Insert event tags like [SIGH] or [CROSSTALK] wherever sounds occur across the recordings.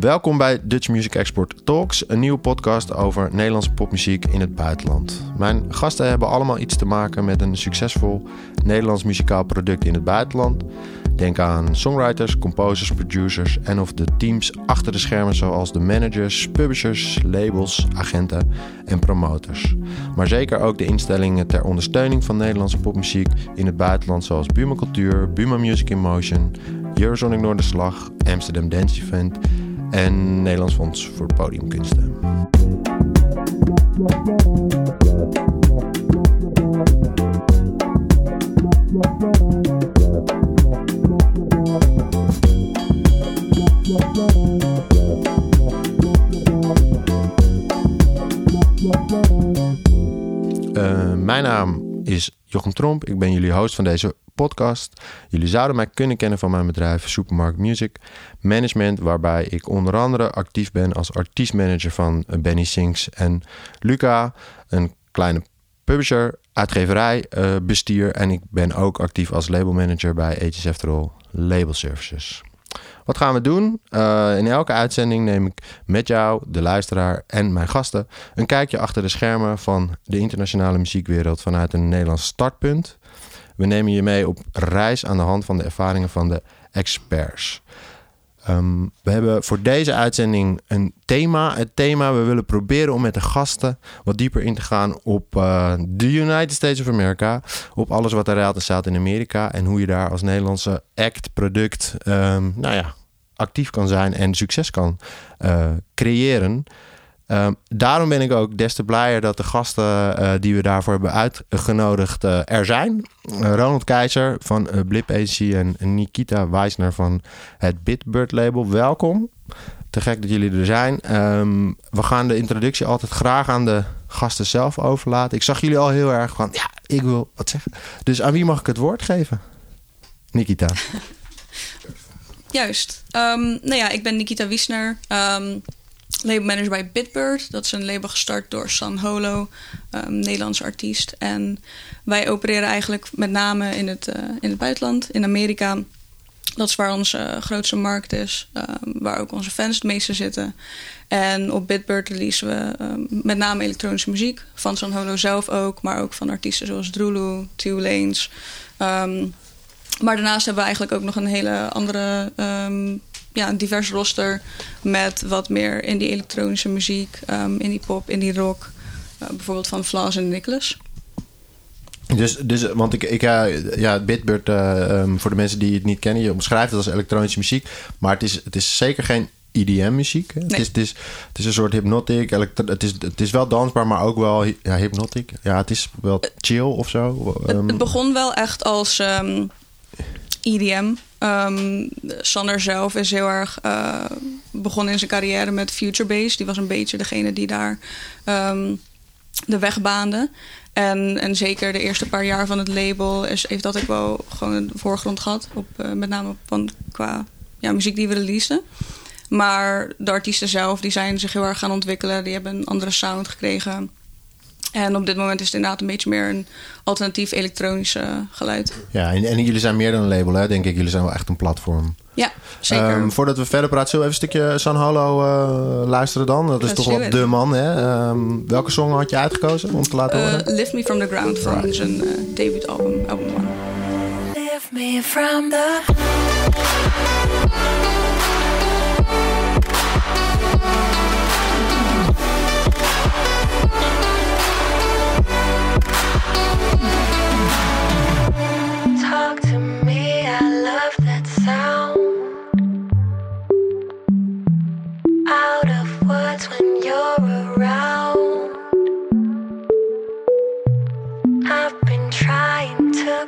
Welkom bij Dutch Music Export Talks, een nieuwe podcast over Nederlandse popmuziek in het buitenland. Mijn gasten hebben allemaal iets te maken met een succesvol Nederlands muzikaal product in het buitenland. Denk aan songwriters, composers, producers en of de teams achter de schermen zoals de managers, publishers, labels, agenten en promoters. Maar zeker ook de instellingen ter ondersteuning van Nederlandse popmuziek in het buitenland zoals Buma Cultuur, Buma Music in Motion, Eurosonic Noorderslag, Amsterdam Dance Event en Nederlands Fonds voor Podiumkunsten. Uh, mijn naam is Jochem Tromp. Ik ben jullie host van deze podcast. Jullie zouden mij kunnen kennen van mijn bedrijf Supermarket Music Management, waarbij ik onder andere actief ben als artiestmanager van Benny Sings en Luca, een kleine publisher, uitgeverij, uh, bestier en ik ben ook actief als labelmanager bij HSF After All Label Services. Wat gaan we doen? Uh, in elke uitzending neem ik met jou, de luisteraar en mijn gasten een kijkje achter de schermen van de internationale muziekwereld vanuit een Nederlands startpunt. We nemen je mee op reis aan de hand van de ervaringen van de experts. Um, we hebben voor deze uitzending een thema. Het thema, we willen proberen om met de gasten wat dieper in te gaan op uh, de United States of America. Op alles wat er en staat in Amerika. En hoe je daar als Nederlandse act, product, um, nou ja, actief kan zijn en succes kan uh, creëren. Um, daarom ben ik ook des te blijer dat de gasten uh, die we daarvoor hebben uitgenodigd uh, er zijn. Uh, Ronald Keizer van Blip Agency en Nikita Weisner van het Bitbird label. Welkom. Te gek dat jullie er zijn. Um, we gaan de introductie altijd graag aan de gasten zelf overlaten. Ik zag jullie al heel erg van, ja, ik wil wat zeggen. Dus aan wie mag ik het woord geven? Nikita. [LAUGHS] Juist. Um, nou ja, ik ben Nikita Wiesner. Labelmanager bij Bitbird. Dat is een label gestart door San Holo, um, Nederlandse artiest. En wij opereren eigenlijk met name in het, uh, in het buitenland, in Amerika. Dat is waar onze grootste markt is, um, waar ook onze fans het meeste zitten. En op Bitbird releasen we um, met name elektronische muziek. Van San Holo zelf ook, maar ook van artiesten zoals Drulu, Two Lanes. maar daarnaast hebben we eigenlijk ook nog een hele andere ja, een divers roster met wat meer in die elektronische muziek, um, in die pop, in die rock. Uh, bijvoorbeeld van Flaws en Nicholas. Dus, dus want ik, ik ja, Bitbird, uh, um, voor de mensen die het niet kennen, je omschrijft het als elektronische muziek, maar het is, het is zeker geen EDM-muziek. Nee. Het, is, het, is, het is een soort hypnotic. Het is, het is wel dansbaar, maar ook wel ja, hypnotic. Ja, het is wel chill of zo. Um, het, het, begon wel echt als um, EDM. Um, Sander zelf is heel erg uh, begonnen in zijn carrière met Future Bass. Die was een beetje degene die daar um, de weg baande. En, en zeker de eerste paar jaar van het label heeft dat ook wel gewoon een voorgrond gehad. Op, uh, met name van, qua ja, muziek die we releasen. Maar de artiesten zelf die zijn zich heel erg gaan ontwikkelen. Die hebben een andere sound gekregen. En op dit moment is het inderdaad een beetje meer een alternatief elektronische geluid. Ja, en, en jullie zijn meer dan een label, hè? denk ik. Jullie zijn wel echt een platform. Ja, zeker. Um, voordat we verder praten, zullen we even een stukje San Holo uh, luisteren dan? Dat is toch wel de man, hè? Um, welke song had je uitgekozen om te laten uh, horen? Lift Me From The Ground van right. zijn uh, debuutalbum, album one. Lift me from the...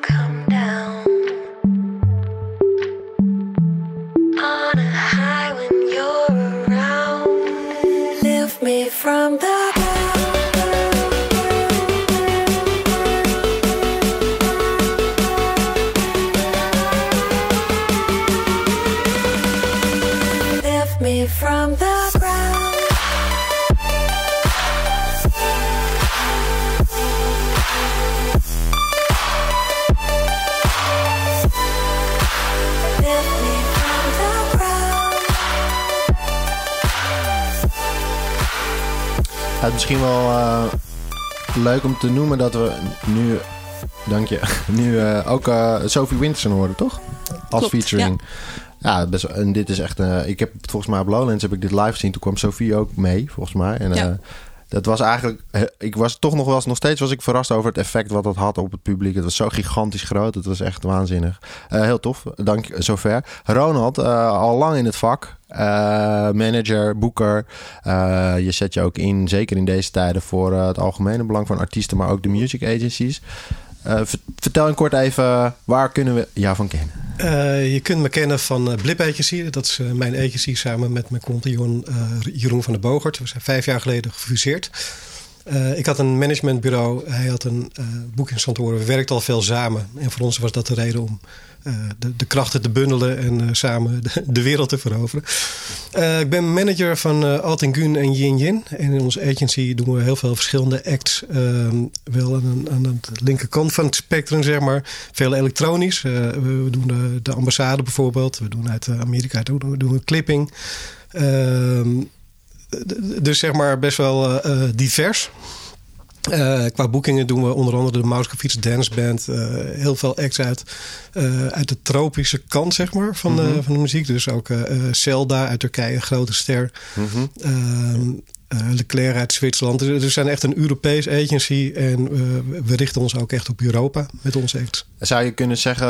Come. Misschien wel uh, leuk om te noemen dat we nu, dank je, [LAUGHS] nu uh, ook uh, Sophie Winterson horen, toch? Als Klopt, featuring. Ja, best, en dit is echt. ik heb volgens mij op Lowlands heb ik dit live gezien. Toen kwam Sophie ook mee, volgens mij. En Ja. Dat was eigenlijk. Ik was toch nog wel eens, nog steeds was ik verrast over het effect wat dat had op het publiek. Het was zo gigantisch groot. Het was echt waanzinnig. Eh, heel tof. Dank je zover. Ronald, eh, al lang in het vak. Eh, manager, boeker. Eh, je zet je ook in, zeker in deze tijden, voor eh, het algemene belang van artiesten, maar ook de music agencies. Eh, ver- vertel in kort even, waar kunnen we jou van kennen? Eh, je kunt me kennen van uh, Blip Agency. Dat is eh, mijn agency samen met mijn compagnon eh, Jeroen van der Bogert. We zijn vijf jaar geleden gefuseerd. Eh, ik had een managementbureau. Hij had een uh, boekingskantoor. We werkten al veel samen. En voor ons was dat de reden om uh, de, de, krachten te bundelen en uh, samen de, wereld te veroveren. Uh, ik ben manager van Altingun en Yin Yin. En in onze agency doen we heel veel verschillende acts. Um, wel aan, aan de linkerkant van het spectrum, zeg maar. Veel elektronisch. We, doen de, de, ambassade bijvoorbeeld. We doen uit Amerika doen doen we clipping. Uh, dus zeg maar best wel divers. Uh, qua boekingen doen we onder andere de Mouskefiets Dance Band. Uh, heel veel acts uit, uh, uit de tropische kant zeg maar, van, mm -hmm. de, van de muziek. Dus ook Zelda uit Turkije, grote ster. Mm -hmm. Leclerc uit Zwitserland. Dus we zijn echt een Europees agency. En we richten ons ook echt op Europa met onze acts. Zou je kunnen zeggen,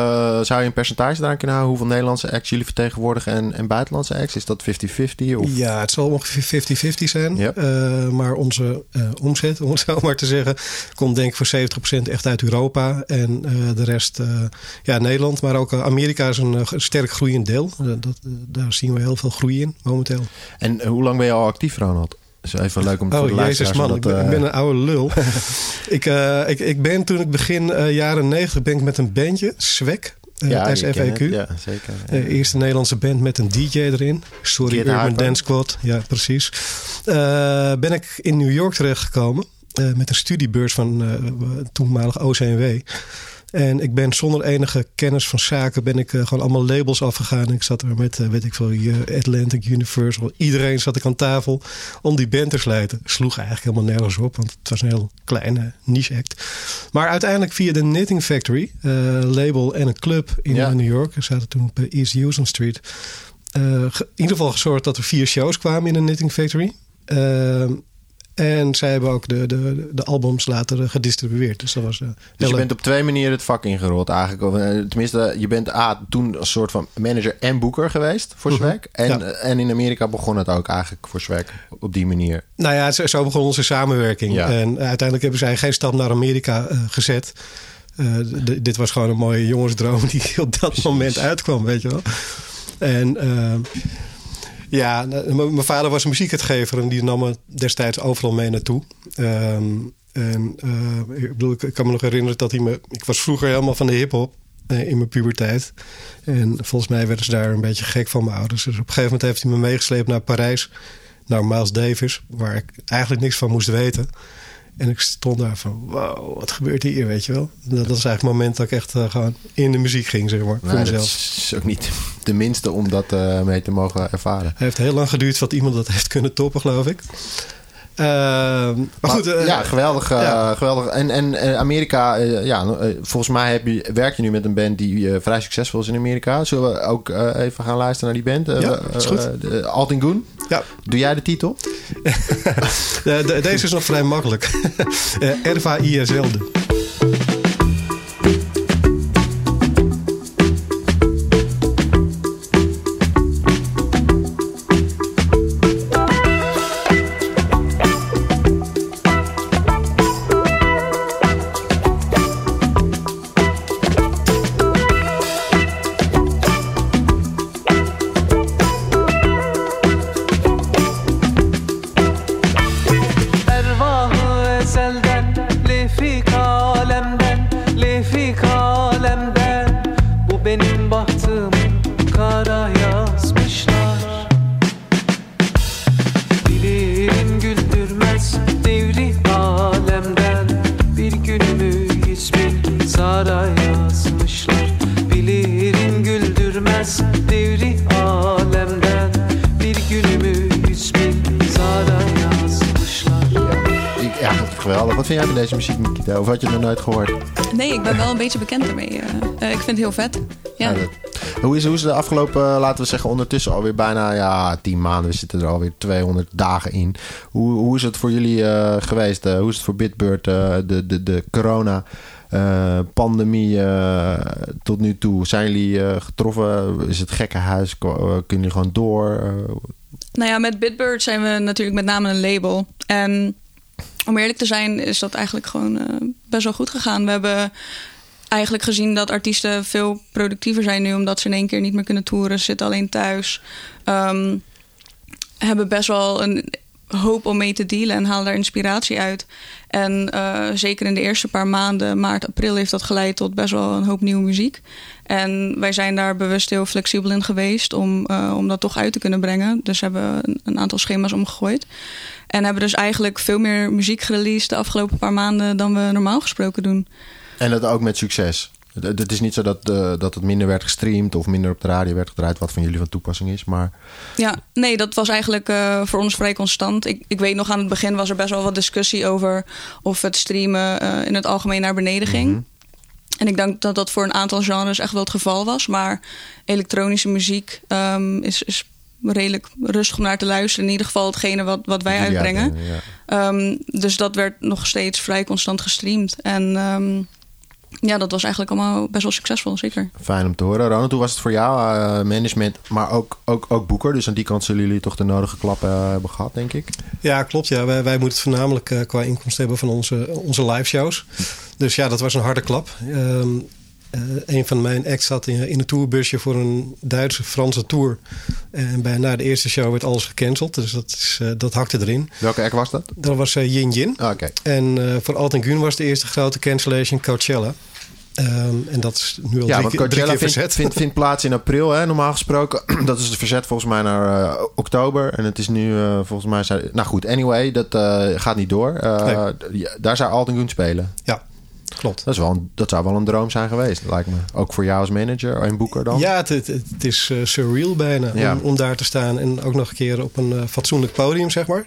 zou je een percentage daar kunnen houden? Hoeveel Nederlandse acts jullie vertegenwoordigen en, en buitenlandse acts? Is dat 50-50? Ja, het zal ongeveer 50-50 zijn. Yep. Uh, maar onze uh, omzet, om het zo maar te zeggen, komt denk ik voor 70% echt uit Europa. En uh, de rest, ja, Nederland. Maar ook Amerika is een sterk groeiend deel. Dat, daar zien we heel veel groei in momenteel. En hoe lang ben je al actief, Ronald? Is even leuk om oh, voor de Jezus man, dat, ik, ben, ik ben een oude lul. [LAUGHS] ik, uh, ik, ik ben toen ik begin uh, jaren negentig ben ik met een bandje, Swek. Ja, SFEQ. Ja, zeker. Ja. De eerste Nederlandse band met een DJ erin. Sorry, Urban Harper. Dance Squad. Ja, precies. ben ik in New York terechtgekomen. met een studiebeurs van toenmalig OCNW. En ik ben zonder enige kennis van zaken ben ik uh, gewoon allemaal labels afgegaan. Ik zat er met, uh, weet ik veel, Atlantic, Universal. Iedereen zat ik aan tafel om die band te sluiten. Sloeg eigenlijk helemaal nergens op, want het was een heel kleine niche act. Maar uiteindelijk via de Knitting Factory, label en een club in Ja. New York. We zaten toen op East Houston Street. in ieder geval gezorgd dat er vier shows kwamen in de Knitting Factory. En zij hebben ook de, de, de albums later gedistribueerd. Dus dat was. Uh, dus je bent op twee manieren het vak ingerold eigenlijk. Of, uh, tenminste, je bent A, toen een soort van manager en boeker geweest voor Swag. En, ja. en in Amerika begon het ook eigenlijk voor Swag op die manier. Nou ja, zo, zo begon onze samenwerking. Ja. En uiteindelijk hebben zij geen stap naar Amerika gezet. Uh, dit was gewoon een mooie jongensdroom die [LAUGHS] op dat moment uitkwam, weet je wel. En uh, ja, mijn vader was muziekuitgever en die nam me destijds overal mee naartoe. En uh, ik, bedoel, ik kan me nog herinneren dat hij me. Ik was vroeger helemaal van de hip-hop uh, in mijn puberteit. En volgens mij werden ze daar een beetje gek van mijn ouders. Dus op een gegeven moment heeft hij me meegesleept naar Parijs, naar Miles Davis, waar ik eigenlijk niks van moest weten. En ik stond daar van, wow, wat gebeurt hier, weet je wel? Dat, is eigenlijk het moment dat ik echt uh, gewoon in de muziek ging, zeg maar, voor mezelf. Dat is ook niet [LAUGHS] de minste om dat uh, mee te mogen ervaren. Het heeft heel lang geduurd voordat iemand dat heeft kunnen toppen, geloof ik. Uh, maar, maar, goed. Uh, ja, geweldig. Ja. geweldig. En, en Amerika, ja, volgens mij heb je, werk je nu met een band die vrij succesvol is in Amerika. Zullen we ook even gaan luisteren naar die band? ja, is goed. Uh, Altingun. Ja. Doe jij de titel? [LAUGHS] de, de, deze is nog vrij makkelijk. [LAUGHS] Erva selden nooit gehoord? Nee, ik ben wel een beetje bekend ermee. Uh, ik vind het heel vet. Ja. hoe, is, hoe is de afgelopen, laten we zeggen, ondertussen alweer bijna ja, tien maanden. We zitten er alweer 200 dagen in. Hoe, hoe is het voor jullie geweest? hoe is het voor Bitbird, de, de, de corona... pandemie tot nu toe? Zijn jullie getroffen? Is het gekkenhuis? kunnen jullie gewoon door? Nou ja, met Bitbird zijn we natuurlijk met name een label. En om eerlijk te zijn, is dat eigenlijk gewoon uh, best wel goed gegaan. We hebben eigenlijk gezien dat artiesten veel productiever zijn nu, omdat ze in één keer niet meer kunnen toeren. Zitten alleen thuis. Um, hebben best wel een hoop om mee te dealen en halen daar inspiratie uit. En uh, zeker in de eerste paar maanden, maart, april, heeft dat geleid tot best wel een hoop nieuwe muziek. En wij zijn daar bewust heel flexibel in geweest om, uh, om dat toch uit te kunnen brengen. Dus hebben een, een aantal schema's omgegooid. En hebben dus eigenlijk veel meer muziek gereleased de afgelopen paar maanden dan we normaal gesproken doen. En dat ook met succes? Het is niet zo dat, uh, dat het minder werd gestreamd of minder op de radio werd gedraaid, wat van jullie van toepassing is. Maar... Ja, nee, dat was eigenlijk uh, voor ons vrij constant. Ik, ik weet nog aan het begin was er best wel wat discussie over of het streamen uh, in het algemeen naar beneden ging. Mm -hmm. En ik denk dat dat voor een aantal genres echt wel het geval was. Maar elektronische muziek um, is, is redelijk rustig om naar te luisteren. In ieder geval hetgene wat, wat wij uitbrengen. Ja, ja. Um, dus dat werd nog steeds vrij constant gestreamd. En um, ja, dat was eigenlijk allemaal best wel succesvol, zeker. Fijn om te horen. Ronald, hoe was het voor jou? Uh, management, maar ook, ook, ook boeker. Dus aan die kant zullen jullie toch de nodige klappen uh, hebben gehad, denk ik? Ja, klopt. Ja. Wij, wij moeten het voornamelijk uh, qua inkomsten hebben van onze, onze live shows. Dus ja, dat was een harde klap. Um, uh, een van mijn acts zat in, in een tourbusje voor een Duitse-Franse tour. En bij, na de eerste show werd alles gecanceld. Dus dat, is, uh, dat hakte erin. Welke act was dat? Dat was uh, Yin Yin. Ah, okay. En voor Alt Gun was de eerste grote cancellation Coachella. Um, en dat is nu al ja, drie, drie keer vindt, verzet. Vindt, vindt plaats in april, hè, normaal gesproken. [CLEARS THROAT] dat is het verzet volgens mij naar uh, oktober. En het is nu uh, volgens mij... Nou goed, anyway, dat uh, gaat niet door. Nee. Daar zou Alt Gun spelen. Ja, klopt. Dat, is wel een, dat zou wel een droom zijn geweest, lijkt me. Ook voor jou als manager en boeker dan? Ja, het, het, het is uh, surreal bijna ja. om, om, daar te staan. En ook nog een keer op een uh, fatsoenlijk podium, zeg maar.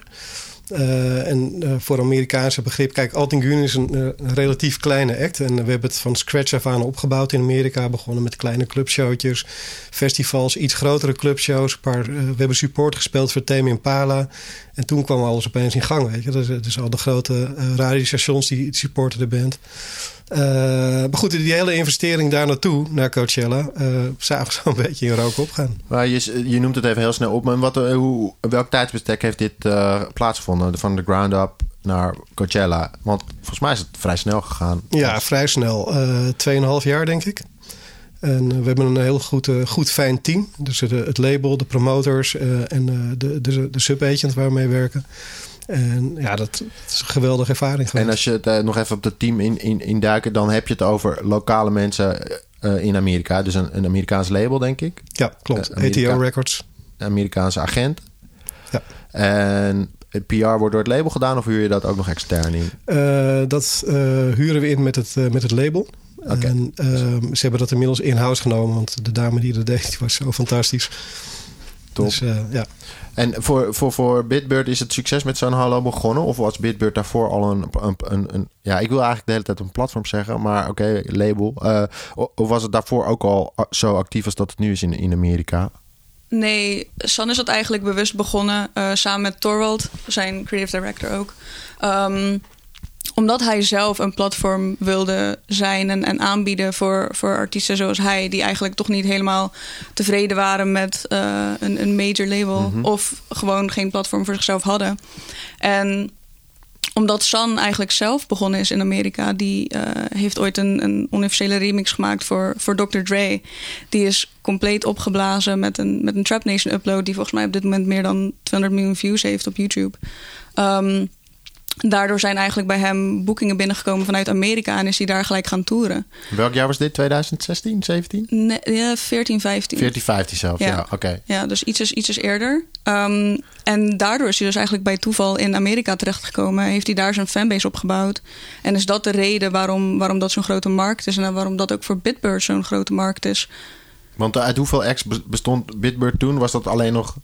Uh, en uh, voor Amerikaanse begrip, kijk, Altingun is een, uh, een, relatief kleine act. En we hebben het van scratch af aan opgebouwd in Amerika. Begonnen met kleine clubshowtjes, festivals, iets grotere clubshows. Paar, we hebben support gespeeld voor Tame Impala. En toen kwam alles opeens in gang, weet je. Dus al de grote radiostations die supporten de band. Uh, maar goed, die hele investering daar naartoe, naar Coachella, uh, zagen [LAUGHS] zo'n beetje in rook opgaan. Maar je, je noemt het even heel snel op. Maar wat, hoe, welk tijdsbestek heeft dit plaatsgevonden? Van de ground up naar Coachella? Want volgens mij is het vrij snel gegaan. Ja, vrij snel. Tweeënhalf jaar, denk ik. En we hebben een heel goed, goed fijn team. Dus het label, de promoters en de, de, de sub-agent waar we mee werken. En ja, dat, is een geweldige ervaring geweest. En als je het uh, nog even op het team in, in, in duiken, dan heb je het over lokale mensen uh, in Amerika. Dus een, een Amerikaans label, denk ik. Ja, klopt. Uh, Amerika ATO Records. Amerikaanse agent. Ja. En PR wordt door het label gedaan of huur je dat ook nog extern in? dat huren we in met het, met het label. Okay. En ze hebben dat inmiddels in-house genomen, want de dame die dat deed, die was zo fantastisch. Top. Dus, ja. En voor, voor, voor Bitbird is het succes met zo'n hallo begonnen? Of was Bitbird daarvoor al een, een, een, een Ja, ik wil eigenlijk de hele tijd een platform zeggen, maar oké, okay, label. Uh, of was het daarvoor ook al zo actief als dat het nu is in, in Amerika? Nee, San is dat eigenlijk bewust begonnen uh, samen met Torvald, zijn creative director ook. Um, omdat hij zelf een platform wilde zijn en, en aanbieden voor, voor artiesten zoals hij, die eigenlijk toch niet helemaal tevreden waren met uh, een, een major label mm -hmm. of gewoon geen platform voor zichzelf hadden. En omdat San eigenlijk zelf begonnen is in Amerika, die uh, heeft ooit een, een onofficiële remix gemaakt voor, voor Dr. Dre. Die is compleet opgeblazen met een, met een Trap Nation upload, die volgens mij op dit moment meer dan 200 miljoen views heeft op YouTube. Um, Daardoor zijn eigenlijk bij hem boekingen binnengekomen vanuit Amerika en is hij daar gelijk gaan toeren. Welk jaar was dit? 2016, 17? Nee, ja, 14, 15. 14, 15 zelf, ja. ja Oké. Okay. Ja, dus iets is, iets is eerder. Um, en daardoor is hij dus eigenlijk bij toeval in Amerika terechtgekomen. Heeft hij daar zijn fanbase opgebouwd. En is dat de reden waarom, waarom dat zo'n grote markt is en waarom dat ook voor Bitbird zo'n grote markt is. Want uit hoeveel acts bestond Bitbird toen? Was dat alleen nog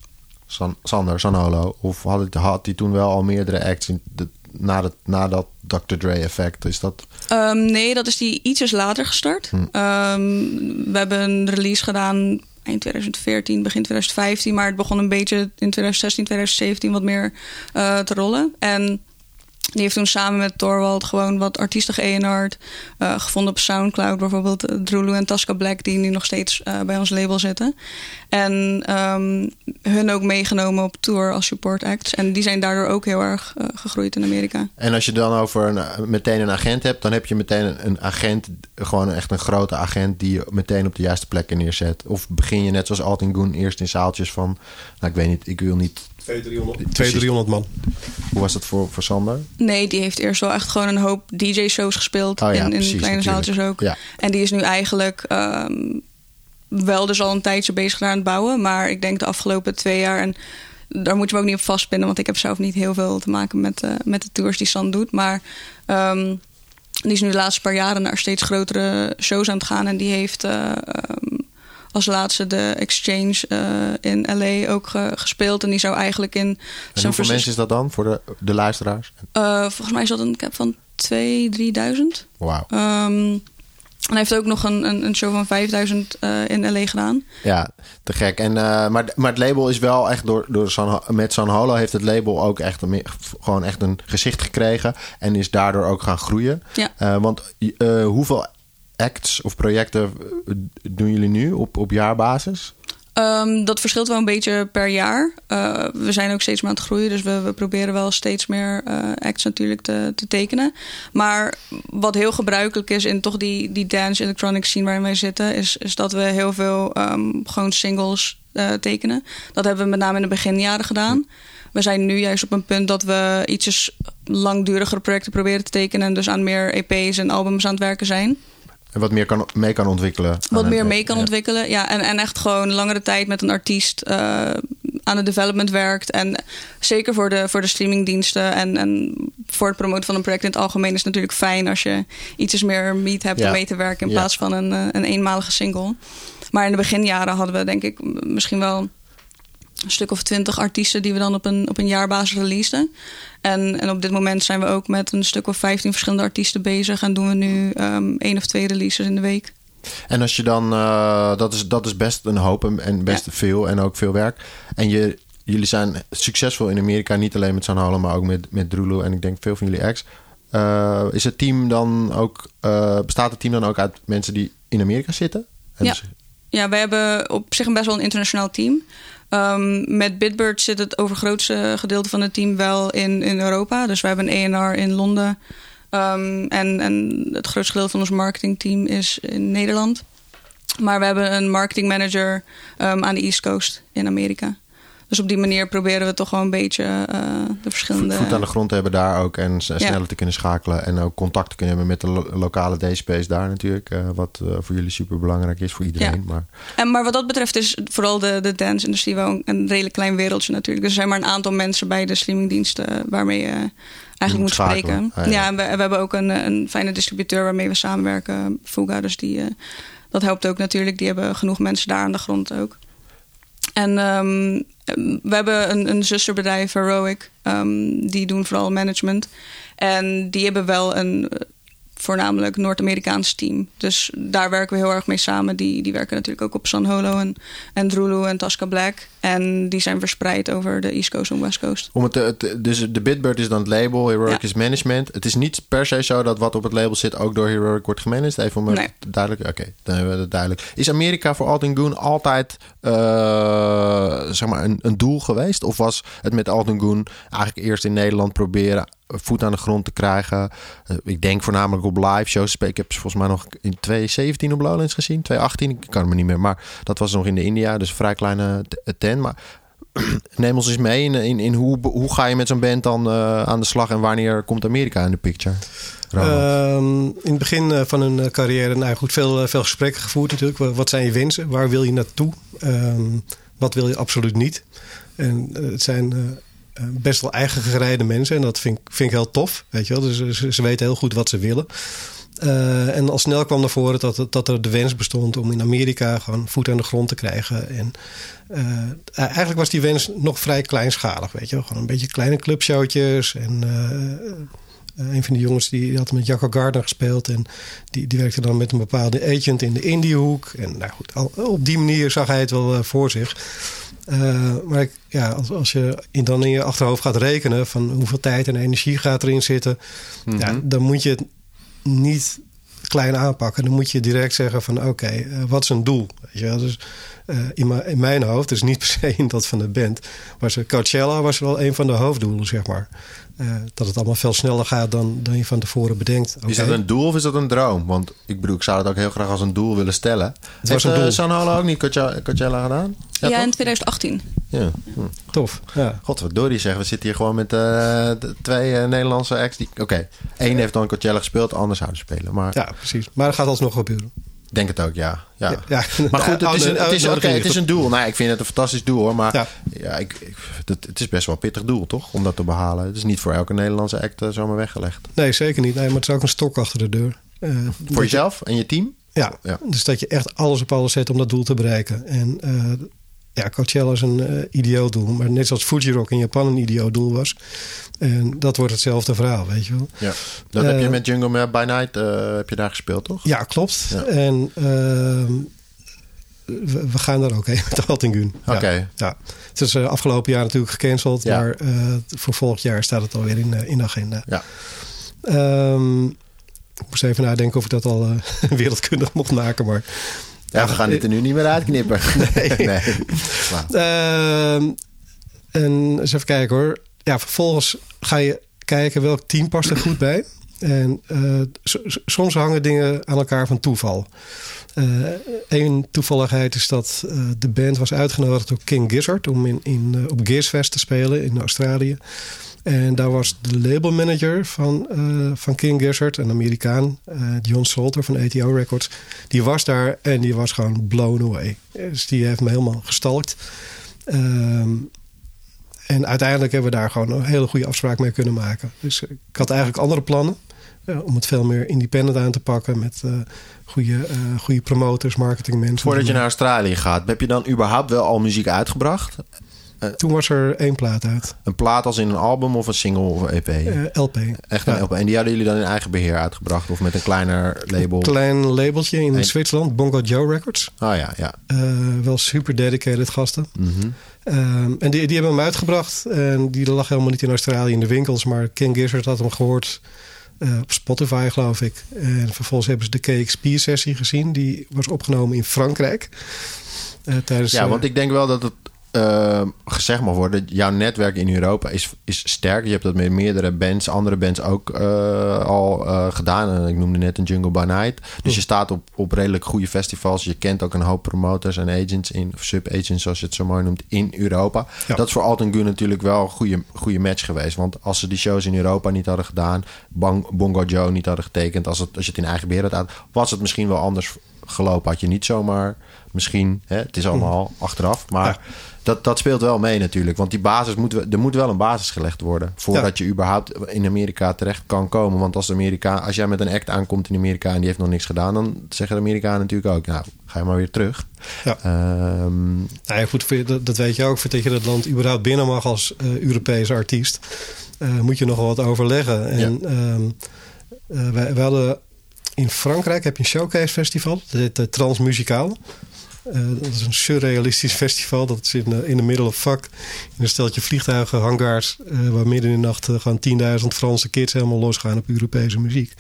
San, Sander, Sanolo? Of had, het, had hij toen wel al meerdere acts? In de, na, dat, na dat Dr. Dre effect? Is dat... Ehm, nee, dat is die ietsjes later gestart. Hm. Ehm, we hebben een release gedaan eind 2014, begin 2015. Maar het begon een beetje in 2016, 2017 wat meer eh, te rollen. En die heeft toen samen met Torwald gewoon wat artiesten geënard. Uh, gevonden op Soundcloud bijvoorbeeld uh, Drulu en Tasca Black... die nu nog steeds uh, bij ons label zitten. En um, hun ook meegenomen op tour als support acts. En die zijn daardoor ook heel erg gegroeid in Amerika. En als je dan over een, meteen een agent hebt... dan heb je meteen een, een, agent, gewoon echt een grote agent... die je meteen op de juiste plekken neerzet. Of begin je net zoals Altin Goon eerst in zaaltjes van... nou, ik weet niet, ik wil niet 200, 300 man. Hoe was dat voor, voor Sander? Nee, die heeft eerst wel echt gewoon een hoop DJ-shows gespeeld. Oh ja, in, in precies, kleine natuurlijk. zaaltjes ook. Ja. En die is nu eigenlijk um, wel dus al een tijdje bezig aan het bouwen. Maar ik denk de afgelopen twee jaar... En daar moet je me ook niet op vastpinnen. Want ik heb zelf niet heel veel te maken met, uh, met de tours die San doet. Maar um, die is nu de laatste paar jaren naar steeds grotere shows aan het gaan. En die heeft... Uh, um, als laatste de Exchange uh, in LA ook ge gespeeld. En die zou eigenlijk in En San hoeveel Francisco... mensen is dat dan voor de, de luisteraars? Uh, volgens mij is dat een cap van 2.000, 3.000. Wauw. Um, en hij heeft ook nog een, een, een show van 5000 uh, in LA gedaan. Ja, te gek. En, uh, maar, maar het label is wel echt door, door San, met San Holo heeft het label ook echt een, gewoon echt een gezicht gekregen. En is daardoor ook gaan groeien. Ja. Uh, want hoeveel acts of projecten doen jullie nu op, op jaarbasis? Um, dat verschilt wel een beetje per jaar. Uh, we zijn ook steeds meer aan het groeien, dus we, we proberen wel steeds meer uh, acts natuurlijk te, te, tekenen. Maar wat heel gebruikelijk is in toch die, die dance electronic scene waarin wij zitten, is, is dat we heel veel um, gewoon singles tekenen. Dat hebben we met name in de beginjaren gedaan. We zijn nu juist op een punt dat we ietsjes langdurigere projecten proberen te tekenen en dus aan meer EP's en albums aan het werken zijn. En wat meer kan, mee kan ontwikkelen. Wat meer mee kan ja. ontwikkelen. Ja, en, en echt gewoon langere tijd met een artiest uh, aan het development werkt. En zeker voor de, voor de streamingdiensten en, en voor het promoten van een project in het algemeen is het natuurlijk fijn als je iets meer meet hebt Ja. om mee te werken in Ja. plaats van een, eh, een eenmalige single. Maar in de beginjaren hadden we denk ik misschien wel een stuk of twintig artiesten die we dan op een, op een jaarbasis releaseden. En, en op dit moment zijn we ook met een stuk of 15 verschillende artiesten bezig. En doen we nu um, één of twee releases in de week. En als je dan, uh, dat, is, dat is best een hoop en- en best Ja. veel en ook veel werk. En je, jullie zijn succesvol in Amerika, niet alleen met San maar ook met, met Drulu en ik denk veel van jullie ex. Uh, is het team dan ook, uh, bestaat het team dan ook uit mensen die in Amerika zitten? En Ja. dus- Ja, wij hebben op zich een best wel een internationaal team. Um, met Bitbird zit het overgrootste gedeelte van het team wel in, in Europa. Dus we hebben een ENR in Londen. Um, en, en het grootste gedeelte van ons marketingteam is in Nederland. Maar we hebben een marketingmanager um, aan de East Coast in Amerika. Dus op die manier proberen we toch wel een beetje uh, de verschillende... voet aan de grond te hebben daar ook en sneller te kunnen schakelen. En ook contact te kunnen hebben met de lo- lokale DSP's daar natuurlijk. eh, wat eh, voor jullie super belangrijk is, voor iedereen. Maar En, maar wat dat betreft is vooral de, de dance-industrie wel een, een redelijk klein wereldje natuurlijk. Dus er zijn maar een aantal mensen bij de streamingdiensten waarmee je eigenlijk moet spreken. Ah, ja. ja, en we, we hebben ook een, een fijne distributeur waarmee we samenwerken, Fuga. Dus die, dat helpt ook natuurlijk. Die hebben genoeg mensen daar aan de grond ook. En um, we hebben een, een zusterbedrijf, Heroic. Um, die doen vooral management. En die hebben wel een voornamelijk Noord-Amerikaans team. Dus daar werken we heel erg mee samen. Die, die werken natuurlijk ook op San Holo en, en Drulu en Tasca Black. En die zijn verspreid over de East Coast en West Coast. om het, te- te- dus de Bitbird is dan het label, Heroic Ja. is management. Het is niet per se zo dat wat op het label zit ook door Heroic wordt gemanaged. Even om het Nee. duidelijk. Oké, dan hebben we het duidelijk. Is Amerika voor Altin Goon altijd eh, zeg maar een, een doel geweest? Of was het met Altin Goon eigenlijk eerst in Nederland proberen voet aan de grond te krijgen? Eh, ik denk voornamelijk op live shows. Ik heb ze volgens mij nog in 2017 op Lowlands gezien. 2018, ik kan me niet meer. Maar dat was nog in de India, dus een vrij kleine t- tent. Maar [CLEARS THROAT] neem ons eens mee in, in, hoe, hoe ga je met zo'n band dan eh, aan de slag en wanneer komt Amerika in de picture? Um, in het begin van hun carrière, nou goed, veel, veel gesprekken gevoerd natuurlijk. Wat zijn je wensen? Waar wil je naartoe? Um, wat wil je absoluut niet? En het zijn best wel eigen mensen en dat vind, vind ik heel tof. Weet je wel? Dus ze, weten heel goed wat ze willen. Uh, en al snel kwam naar voren dat, dat er de wens bestond om in Amerika gewoon voet aan de grond te krijgen. En uh, eigenlijk was die wens nog vrij kleinschalig, weet je Gewoon een beetje kleine clubshowtjes. En een van de jongens die, had met Jacco Gardner gespeeld. En die, die werkte dan met een bepaalde agent in de Indiehoek. En nou goed, al, op die manier zag hij het wel voor zich. Uh, maar ik, ja, als, als je in, dan in je achterhoofd gaat rekenen van hoeveel tijd en energie gaat erin zitten, mm ja, dan moet je het niet klein aanpakken. Dan moet je direct zeggen van oké, okay, wat is een doel? Weet je wel? Dus uh, in, in, mijn hoofd, dus niet [LAUGHS] per se in dat van de band, was Coachella was wel een van de hoofddoelen, zeg maar. Uh, dat het allemaal veel sneller gaat dan, dan je van tevoren bedenkt. Okay. Is dat een doel of is dat een droom? Want ik bedoel, ik zou het ook heel graag als een doel willen stellen. Het was Heeft, een doel. San Holo ook niet Coachella, gedaan? Ja, ja in 2018. Ja. Hm. Tof. Ja. God, wat Dory zegt. We zitten hier gewoon met uh, twee uh, Nederlandse acts. Oké, okay. één heeft dan Coachella gespeeld, anders zouden spelen. Maar... Ja, precies. Maar dat gaat alsnog gebeuren. Denk het ook, ja. ja. ja maar goed, het is, een, het, is, okay, het is een doel. Nou, ik vind het een fantastisch doel hoor. Maar ja. ik, ik, het, het, is best wel een pittig doel, toch? Om dat te behalen. Het is niet voor elke Nederlandse act uh, zomaar weggelegd. Nee, zeker niet. Nee, maar het is ook een stok achter de deur. Uh, voor jezelf en je team? Ja, ja, dus dat je echt alles op alles zet om dat doel te bereiken. En uh, ja, Coachella is een uh, idioot doel. Maar net zoals Fuji Rock in Japan een idioot doel was. En dat wordt hetzelfde verhaal, weet je wel. Ja, dat heb je eh, met Jungle by Night uh, heb je daar gespeeld, toch? Ja, klopt. En ehm, we, gaan daar ook heen met de Altingun. Oké. Ja, Het is afgelopen jaar natuurlijk gecanceld. Ja. Maar voor volgend jaar staat het alweer in, in de agenda. Ja. Um, ik moest even nadenken of ik dat al [LAUGHS] wereldkundig mocht maken. Maar ja, we gaan dit er nu niet meer uitknippen. [LAUGHS] Nee. nee. Uh, en eens even kijken hoor. Ja, vervolgens ga je kijken welk team past er goed bij. En uh, soms hangen dingen aan elkaar van toeval. Eén uh, toevalligheid is dat uh, de band was uitgenodigd door King Gizzard om in, in, op Gearsfest te spelen in Australië. En daar was de labelmanager van, uh, van King Gizzard, een Amerikaan, uh, John Salter van ATO Records. Die was daar en die was gewoon blown away. Dus die heeft me helemaal gestalkt. Um, en uiteindelijk hebben we daar gewoon een hele goede afspraak mee kunnen maken. Dus ik had eigenlijk andere plannen. Uh, om het veel meer independent aan te pakken met uh, goede, uh, goede promotors, marketingmensen. Voordat je naar Australië gaat, heb je dan überhaupt wel al muziek uitgebracht? Uh, Toen was er één plaat uit. Een plaat als in een album of een single of een EP? Uh, LP. Echt een ja. LP. En die hadden jullie dan in eigen beheer uitgebracht of met een kleiner label? Een klein labeltje in Zwitserland, Bongo Joe Records. Oh ja, ja. Uh, wel super dedicated gasten. Mm -hmm. en die, die hebben hem uitgebracht. En die lag helemaal niet in Australië in de winkels. Maar King Gizzard had hem gehoord op Spotify, geloof ik. En vervolgens hebben ze de KXP-sessie gezien. Die was opgenomen in Frankrijk. tijdens, ja, want ik denk wel dat het uh, gezegd mag worden, jouw netwerk in Europa is, is sterk. Je hebt dat met meerdere bands, andere bands ook uh, al uh, gedaan. Ik noemde net een Jungle by Night. Dus je staat op, op redelijk goede festivals. Je kent ook een hoop promoters en agents, in, of sub-agents zoals je het zo mooi noemt, in Europa. Ja. Dat is voor Alten Gun natuurlijk wel een goede, goede match geweest. Want als ze die shows in Europa niet hadden gedaan, Bang, Bongo Joe niet hadden getekend, als, het, als je het in eigen beheer had, was het misschien wel anders gelopen. Had je niet zomaar misschien, hè, het is allemaal hm. achteraf, maar... Ja dat, dat speelt wel mee natuurlijk. Want die basis moet, er moet wel een basis gelegd worden. Voordat je überhaupt in Amerika terecht kan komen. Want als, Amerika, als jij met een act aankomt in Amerika en die heeft nog niks gedaan, dan zeggen de Amerikanen natuurlijk ook: Nou, ga je maar weer terug. Ja. Um, nou ja, goed, dat, dat weet je ook. Voordat je dat land überhaupt binnen mag als uh, Europese artiest, uh, moet je nog wel wat overleggen. En ja. um, uh, wij, wij, hadden in Frankrijk heb je een showcase festival, dat heet Transmuzikaal. Uh, dat is een surrealistisch festival. Dat is in, uh, in de middle of fuck. In een steltje vliegtuigen, hangars. Uh, waar midden in de nacht gewoon 10.000 Franse kids helemaal losgaan op Europese muziek.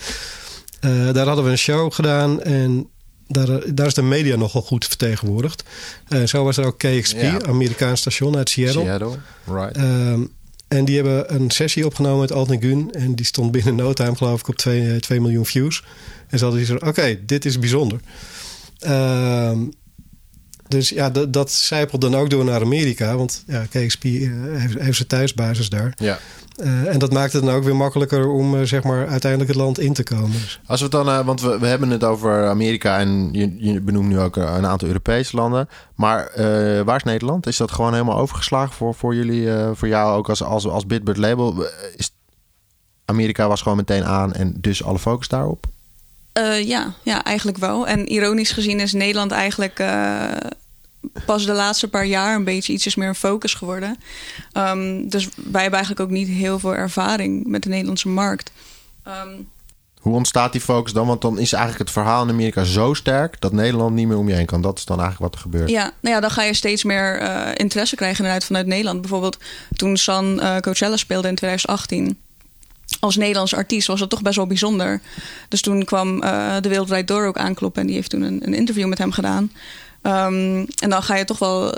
daar hadden we een show gedaan. En daar, daar is de media nogal goed vertegenwoordigd. zo was er ook KXP, ja. Amerikaans station uit Seattle. Seattle, right. Ehm, en die hebben een sessie opgenomen met Alt Gun. En die stond binnen no time geloof ik op 2, 2 miljoen views. En ze hadden zo: oké, dit is bijzonder. Ehm dus ja, dat, dat zijpelt dan ook door naar Amerika. Want ja, KXP eh, heeft, heeft zijn thuisbasis daar. Ja. Uh, en dat maakt het dan ook weer makkelijker om uh, zeg maar uiteindelijk het land in te komen. Als we het dan, uh, want we, we hebben het over Amerika en je, je benoemt nu ook een aantal Europese landen. Maar waar is Nederland? Is dat gewoon helemaal overgeslagen voor, voor jullie, voor jou ook als, als, als Bitbird label? Is, Amerika was gewoon meteen aan en dus alle focus daarop? Uh, ja, ja, eigenlijk wel. En ironisch gezien is Nederland eigenlijk uh, pas de laatste paar jaar een beetje iets meer een focus geworden. Um, dus wij hebben eigenlijk ook niet heel veel ervaring met de Nederlandse markt. Um, Hoe ontstaat die focus dan? Want dan is eigenlijk het verhaal in Amerika zo sterk dat Nederland niet meer om je heen kan. Dat is dan eigenlijk wat er gebeurt. Ja, nou ja, dan ga je steeds meer uh, interesse krijgen vanuit, vanuit Nederland. Bijvoorbeeld toen San Coachella speelde in 2018 als Nederlands artiest was dat toch best wel bijzonder. Dus toen kwam uh, de Wereldwijd Door ook aankloppen en die heeft toen een, een interview met hem gedaan. Um, en dan ga je toch wel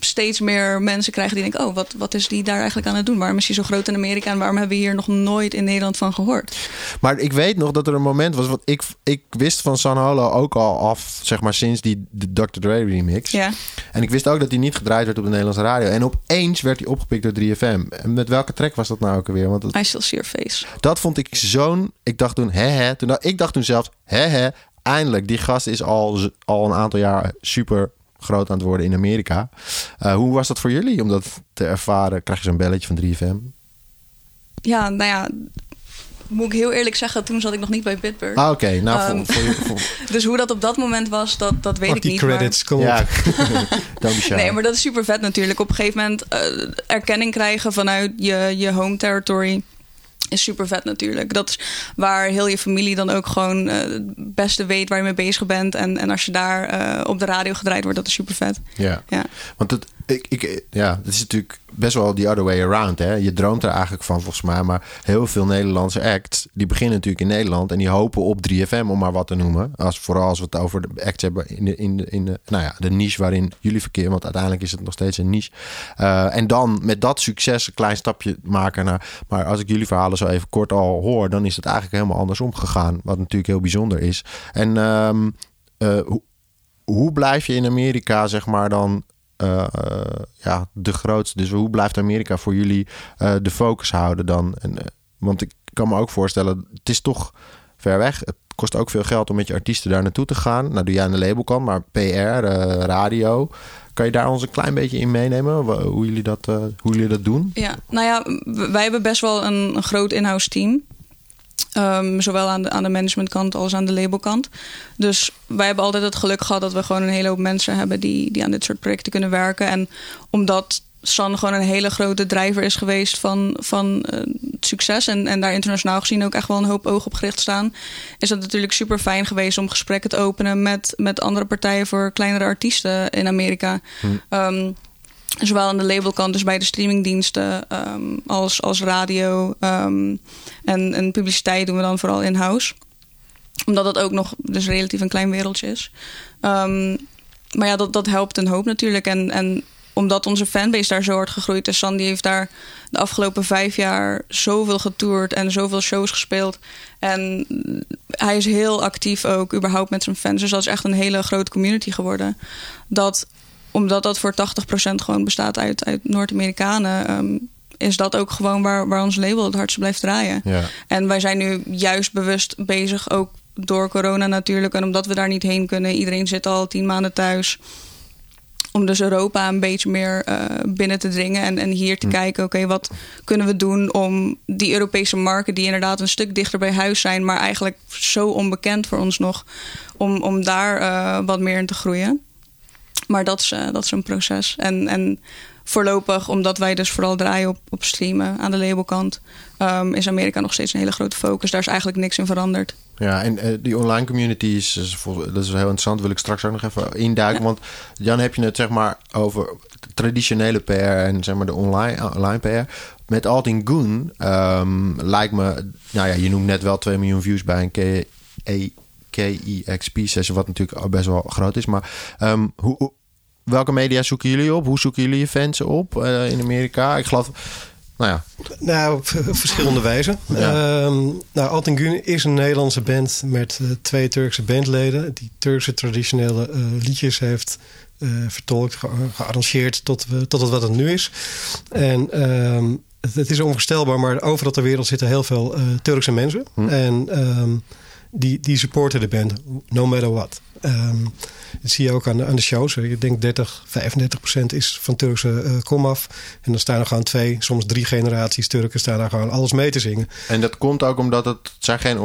steeds meer mensen krijgen die denken: oh, wat, wat is die daar eigenlijk aan het doen? Waarom is hij zo groot in Amerika en waarom hebben we hier nog nooit in Nederland van gehoord? Maar ik weet nog dat er een moment was, want ik, ik wist van San Holo ook al af, zeg maar sinds die de Dr. Dre remix. Ja. En ik wist ook dat hij niet gedraaid werd op de Nederlandse radio. En opeens werd hij opgepikt door 3FM. En met welke track was dat nou ook alweer? Want het, I Still See Your Face. Dat vond ik zo'n. Ik dacht toen, hè, hè. Toen, ik dacht toen zelfs, hè, hè. Eindelijk, die gast is al, al een aantal jaar super groot aan het worden in Amerika. Uh, hoe was dat voor jullie om dat te ervaren? Krijg je zo'n belletje van 3FM? Ja, nou ja, moet ik heel eerlijk zeggen, toen zat ik nog niet bij Bitbird. Ah, oké. Nou, um, voor, voor, voor... [LAUGHS] dus hoe dat op dat moment was, dat, dat weet Pak ik die niet. credits, maar... kom op. Ja, [LAUGHS] [LAUGHS] nee, maar dat is super vet natuurlijk. Op een gegeven moment uh, erkenning krijgen vanuit je, je home territory is super vet natuurlijk. Dat is waar heel je familie dan ook gewoon uh, het beste weet waar je mee bezig bent. En, en als je daar uh, op de radio gedraaid wordt, dat is super vet. Ja, ja. want het, ik, ja, het is natuurlijk best wel the other way around. Hè? Je droomt er eigenlijk van volgens mij. Maar heel veel Nederlandse acts, die beginnen natuurlijk in Nederland. En die hopen op 3FM, om maar wat te noemen. Als, vooral als we het over de acts hebben in de, in de, in de, nou ja, de niche waarin jullie verkeren. Want uiteindelijk is het nog steeds een niche. Uh, en dan met dat succes een klein stapje maken naar... Maar als ik jullie verhalen zo even kort al hoor... dan is het eigenlijk helemaal andersom gegaan. Wat natuurlijk heel bijzonder is. En um, uh, hoe, hoe blijf je in Amerika, zeg maar, dan uh, ja, de grootste. Dus hoe blijft Amerika voor jullie uh, de focus houden dan? En, want ik kan me ook voorstellen, het is toch ver weg. Het kost ook veel geld om met je artiesten daar naartoe te gaan. Nou doe jij aan de label kan, maar PR, radio. Kan je daar ons een klein beetje in meenemen? Hoe jullie dat, hoe jullie dat doen? Ja, nou ja, wij hebben best wel een, een groot in-house team. Um, zowel aan de, aan de managementkant als aan de labelkant. Dus wij hebben altijd het geluk gehad dat we gewoon een hele hoop mensen hebben die, die aan dit soort projecten kunnen werken. En omdat San gewoon een hele grote drijver is geweest van, van uh, succes. En, en daar internationaal gezien ook echt wel een hoop oog op gericht staan. Is dat natuurlijk super fijn geweest om gesprekken te openen met, met andere partijen voor kleinere artiesten in Amerika. Hm. Um, Zowel aan de labelkant, dus bij de streamingdiensten, um, als, als radio um, en, en publiciteit doen we dan vooral in-house. Omdat dat ook nog dus relatief een klein wereldje is. Um, maar ja, dat, dat helpt een hoop natuurlijk. En, en omdat onze fanbase daar zo hard gegroeid is. Sandy heeft daar de afgelopen vijf jaar zoveel getoerd en zoveel shows gespeeld. En hij is heel actief ook überhaupt met zijn fans. Dus dat is echt een hele grote community geworden. Dat omdat dat voor 80% gewoon bestaat uit, uit Noord-Amerikanen. Um, is dat ook gewoon waar, waar ons label het hardst blijft draaien. Ja. En wij zijn nu juist bewust bezig, ook door corona natuurlijk. En omdat we daar niet heen kunnen. Iedereen zit al tien maanden thuis. Om dus Europa een beetje meer uh, binnen te dringen. En, en hier te hm. kijken, oké, okay, wat kunnen we doen om die Europese markten... die inderdaad een stuk dichter bij huis zijn... maar eigenlijk zo onbekend voor ons nog... om, om daar uh, wat meer in te groeien. Maar dat is, uh, dat is een proces. En, en voorlopig, omdat wij dus vooral draaien op, op streamen aan de labelkant, um, is Amerika nog steeds een hele grote focus. Daar is eigenlijk niks in veranderd. Ja, en uh, die online community is, dat is heel interessant. Wil ik straks ook nog even induiken. Ja. Want Jan, heb je het zeg maar over traditionele PR en zeg maar de online, online PR. Met Alting Goon um, lijkt me, nou ja, je noemt net wel 2 miljoen views bij een KE. KEXP-sessie, wat natuurlijk best wel groot is. Maar um, hoe, welke media zoeken jullie op? Hoe zoeken jullie je fans op uh, in Amerika? Ik geloof, nou ja. Nou, op [LAUGHS] verschillende wijzen. Ja. Um, nou, is een Nederlandse band met uh, twee Turkse bandleden. Die Turkse traditionele uh, liedjes heeft vertolkt, ge gearrangeerd tot, tot het wat het nu is. En um, het, het, is onvoorstelbaar, maar overal ter wereld zitten heel veel Turkse mensen. Hm. En... Um, die, die supporten de band, no matter what. Ehm, dat zie je ook aan, aan de shows. Ik denk 30, 35 procent is van Turkse uh, komaf. En dan staan er gewoon twee, soms drie generaties Turken staan daar gewoon alles mee te zingen. En dat komt ook omdat het, zijn geen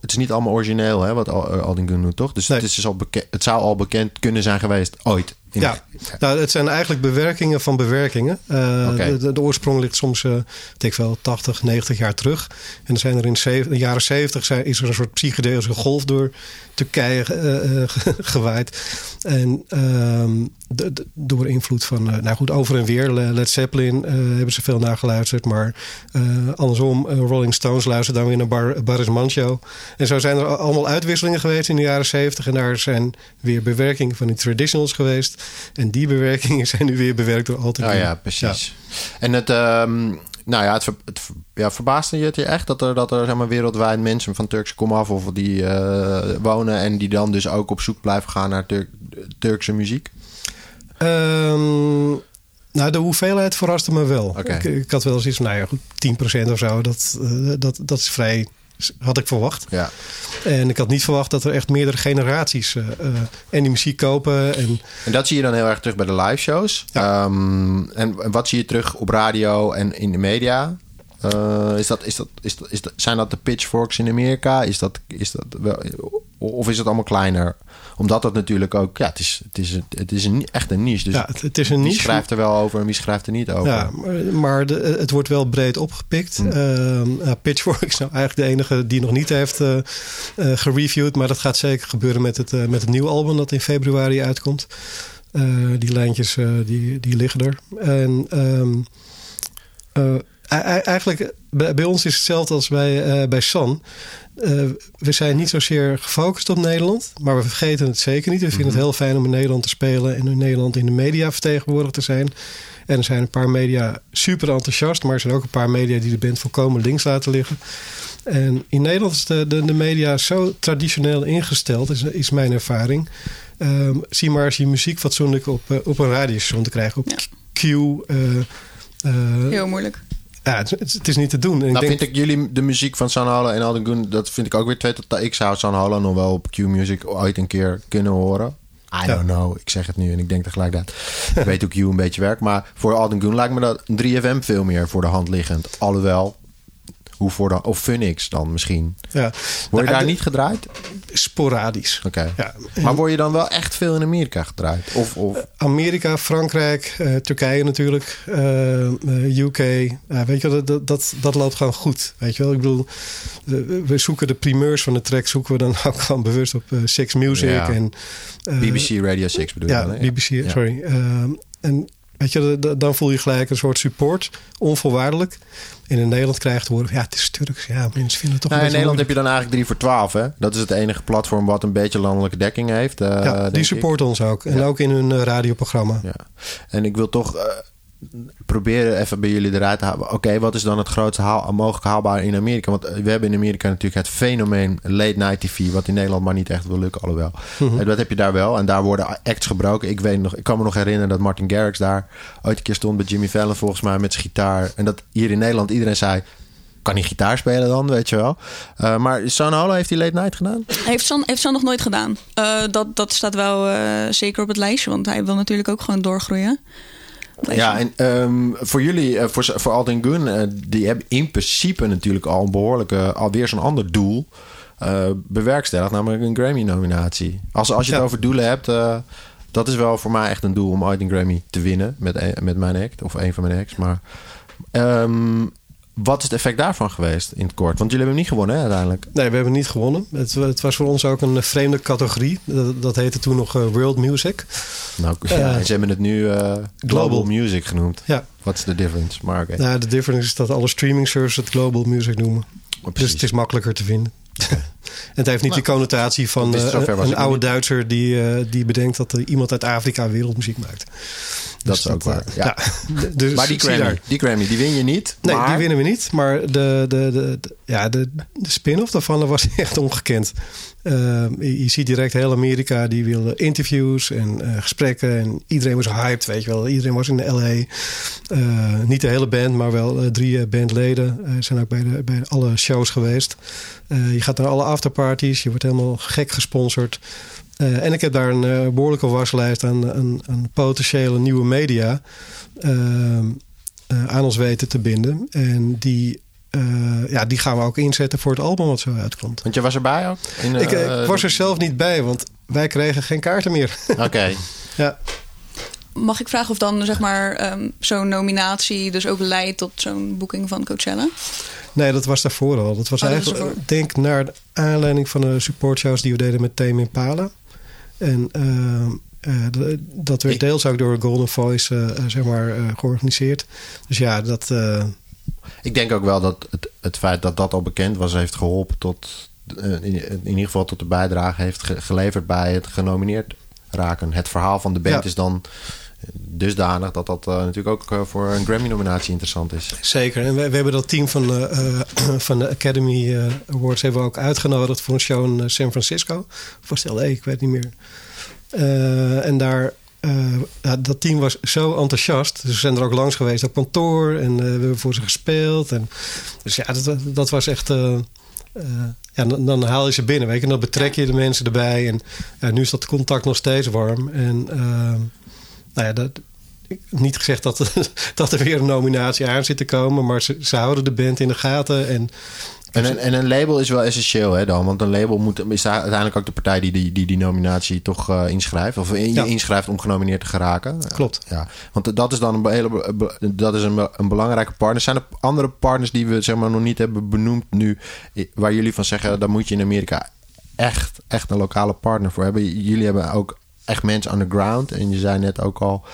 het is niet allemaal origineel, hè, wat Aldingun doet, toch? Dus het, is dus al bekend, het zou al bekend kunnen zijn geweest ooit. Ja, nou, het zijn eigenlijk bewerkingen van bewerkingen. Uh, de, de, oorsprong ligt soms, uh, denk wel, 80, 90 jaar terug. En dan zijn er in de jaren 70 zijn, is er een soort psychedelische golf door Turkije [LAUGHS] uh, gewaaid. En ehm, door invloed van, nou goed, over en weer. Led Zeppelin hebben ze veel naar geluisterd. Maar andersom, Rolling Stones luisteren dan weer naar Bar, Boris Mancho. En zo zijn er allemaal uitwisselingen geweest in de jaren 70. En daar zijn weer bewerkingen van die traditionals geweest. En die bewerkingen [LAUGHS] zijn nu weer bewerkt door Alter. Oh ja, precies. En het, um, nou ja, het, het ja, verbaasde je het je echt dat er, dat er zeg maar, wereldwijd mensen van Turkse komaf of die uh, wonen en die dan dus ook op zoek blijven gaan naar Turkse muziek? Um, nou, de hoeveelheid verraste me wel. Okay. Ik, ik, had wel eens iets van, nou ja, goed, 10% of zo. Dat, uh, dat, dat is vrij had ik verwacht. Ja. En ik had niet verwacht dat er echt meerdere generaties uh, en die muziek kopen. En... en dat zie je dan heel erg terug bij de live shows. Ja. Um, en wat zie je terug op radio en in de media? Uh, is dat, is dat, is dat, is dat, zijn dat de pitchforks in Amerika? Is dat, is dat wel, of is het allemaal kleiner? Omdat het natuurlijk ook, ja, het is, het is, het is een, echt een niche. Dus ja, het, is een niche. Wie schrijft er wel over en wie schrijft er niet over? Ja, maar de, het wordt wel breed opgepikt. Hm. Uh, Pitchfork is nou eigenlijk de enige die nog niet heeft uh, uh, gereviewd. Maar dat gaat zeker gebeuren met het, met het nieuwe album dat in februari uitkomt. die lijntjes die, die liggen er. En um, eigenlijk bij, ons is hetzelfde als bij, bij San. Uh, we zijn niet zozeer gefocust op Nederland, maar we vergeten het zeker niet. We vinden het mhm. heel fijn om in Nederland te spelen en in Nederland in de media vertegenwoordigd te zijn. En er zijn een paar media super enthousiast, maar er zijn ook een paar media die de band volkomen links laten liggen. En in Nederland is de, de, de media zo traditioneel ingesteld, is, is mijn ervaring. Um, zie maar als je muziek fatsoenlijk op, uh, op een radiostation te krijgen, op Q. Uh, Heel moeilijk. Ja, het, het, is niet te doen. En nou, vind ik jullie de muziek van San Holo en Alden Goon, dat vind ik ook weer twee tot. Ik zou San Holo nog wel op Q-Music ooit een keer kunnen horen. I don't know. Ik zeg het nu en ik denk tegelijkertijd. ik weet hoe Q een beetje werkt. Maar voor Alden Goon lijkt me dat 3FM veel meer voor de hand liggend. Alhoewel, hoe voor de, of Phoenix dan misschien. Ja. Word je nou, daar niet gedraaid? Sporadisch. Oké. Ja. Maar word je dan wel echt veel in Amerika gedraaid? Of, of? Amerika, Frankrijk, uh, Turkije natuurlijk, uh, eh, UK. weet je, dat, dat, dat loopt gewoon goed. Weet je wel, ik bedoel, we zoeken de primeurs van de track, zoeken we dan [LAUGHS] ook gewoon bewust op Six Music ja. en BBC Radio 6 bedoel je ja, dan, BBC, sorry. en Weet je, dan voel je gelijk een soort support, onvoorwaardelijk. En in Nederland krijgt te horen, ja, het is Turks. Ja, mensen vinden het toch nou, In Nederland heb je dan eigenlijk 3 voor 12, hè? Dat is het enige platform wat een beetje landelijke dekking heeft. Uh, ja, die supporten ons ook. En ook in hun uh, radioprogramma. Ja. En ik wil toch... Proberen even bij jullie eruit te halen. Oké, wat is dan het grootste haal, mogelijk haalbaar in Amerika? Want we hebben in Amerika natuurlijk het fenomeen late night TV, wat in Nederland maar niet echt wil lukken, alhoewel. Mm Dat heb je daar wel. En daar worden acts gebroken. Ik weet nog, ik kan me nog herinneren dat Martin Garrix daar ooit een keer stond bij Jimmy Fallon volgens mij met zijn gitaar. En dat hier in Nederland iedereen zei. Kan hij gitaar spelen dan, weet je wel? Uh, maar San Holo heeft hij late night gedaan? Heeft San, heeft San nog nooit gedaan. Uh, dat, dat staat wel uh, zeker op het lijstje, want hij wil natuurlijk ook gewoon doorgroeien. Ja, en um, voor jullie, uh, voor, voor Alden Gun, uh, die hebben in principe natuurlijk al een behoorlijke, alweer zo'n ander doel uh, bewerkstelligd, namelijk een Grammy-nominatie. Als, als je ja. het over doelen hebt, dat is wel voor mij echt een doel om ooit een Grammy te winnen met, met mijn act, of een van mijn acts. Maar um, wat is het effect daarvan geweest in het kort? Want jullie hebben niet gewonnen hè, uiteindelijk. Nee, we hebben niet gewonnen. Het, het was voor ons ook een vreemde categorie. Dat, dat heette toen nog uh, World Music. Nou, ja, uh, ze hebben het nu uh, Global, Global, Music genoemd. Ja. Wat is de difference? Maar okay. nou, de difference is dat alle streaming services het Global Music noemen. Oh, dus het is makkelijker te vinden. En het heeft niet nou, die connotatie van een oude Duitser die, die bedenkt dat er iemand uit Afrika wereldmuziek maakt. Dat is ook waar. Ja. [LAUGHS] dus maar die Grammy, die Grammy, die win je niet. Nee, die winnen we niet. Maar de, de, de, ja, de, de spin-off daarvan was [LAUGHS] echt ongekend. Je, ziet direct heel Amerika, die wil interviews en gesprekken. En iedereen was hyped, weet je wel. Iedereen was in de LA. niet de hele band, maar wel drie bandleden. zijn ook bij, de, bij alle shows geweest. je gaat naar alle afterparties. Je wordt helemaal gek gesponsord. En ik heb daar een behoorlijke waslijst aan, aan, aan, potentiële nieuwe media uh, aan ons weten te binden. En die, ja, die gaan we ook inzetten voor het album wat zo uitkomt. Want je was erbij ook? In, ik, ik, was er zelf niet bij, want wij kregen geen kaarten meer. [LAUGHS] Oké. ja. Mag ik vragen of dan zeg maar um, zo'n nominatie dus ook leidt tot zo'n boeking van Coachella? Nee, dat was daarvoor al. Dat was oh, eigenlijk, denk naar de aanleiding van de supportshows die we deden met Tame Impala. En uh, dat werd deels ook door Golden Voice uh, zeg maar, georganiseerd. Dus ja, dat. Ik denk ook wel dat het, het feit dat dat al bekend was, heeft geholpen tot. In, in, ieder geval tot de bijdrage heeft geleverd bij het genomineerd raken. Het verhaal van de band is dan dusdanig dat dat uh, natuurlijk ook uh, voor een Grammy-nominatie interessant is. Zeker. En we, we hebben dat team van, uh, [CLEARS THROAT] van de Academy Awards hebben we ook uitgenodigd voor een show in San Francisco. Of was het LA? Ik weet niet meer. en daar, ja, dat team was zo enthousiast. Dus zijn er ook langs geweest op kantoor en we hebben voor ze gespeeld. En, dus ja, dat, dat was echt... ja, dan, haal je ze binnen, weet. En dan betrek je de mensen erbij. En nu is dat contact nog steeds warm. En nou ja, dat, niet gezegd dat, [LAUGHS] dat er weer een nominatie aan zit te komen, maar ze, ze houden de band in de gaten. En, en, een, en een label is wel essentieel hè, dan, want een label moet, is uiteindelijk ook de partij die die, die, die nominatie toch uh, inschrijft, of in, je inschrijft om genomineerd te geraken. Klopt. Ja, want dat is dan een, hele, dat is een, een belangrijke partner. Zijn er andere partners die we zeg maar, nog niet hebben benoemd nu, waar jullie van zeggen, daar moet je in Amerika echt, echt een lokale partner voor hebben? Jullie hebben ook echt mensen on the ground. En je zei net ook al,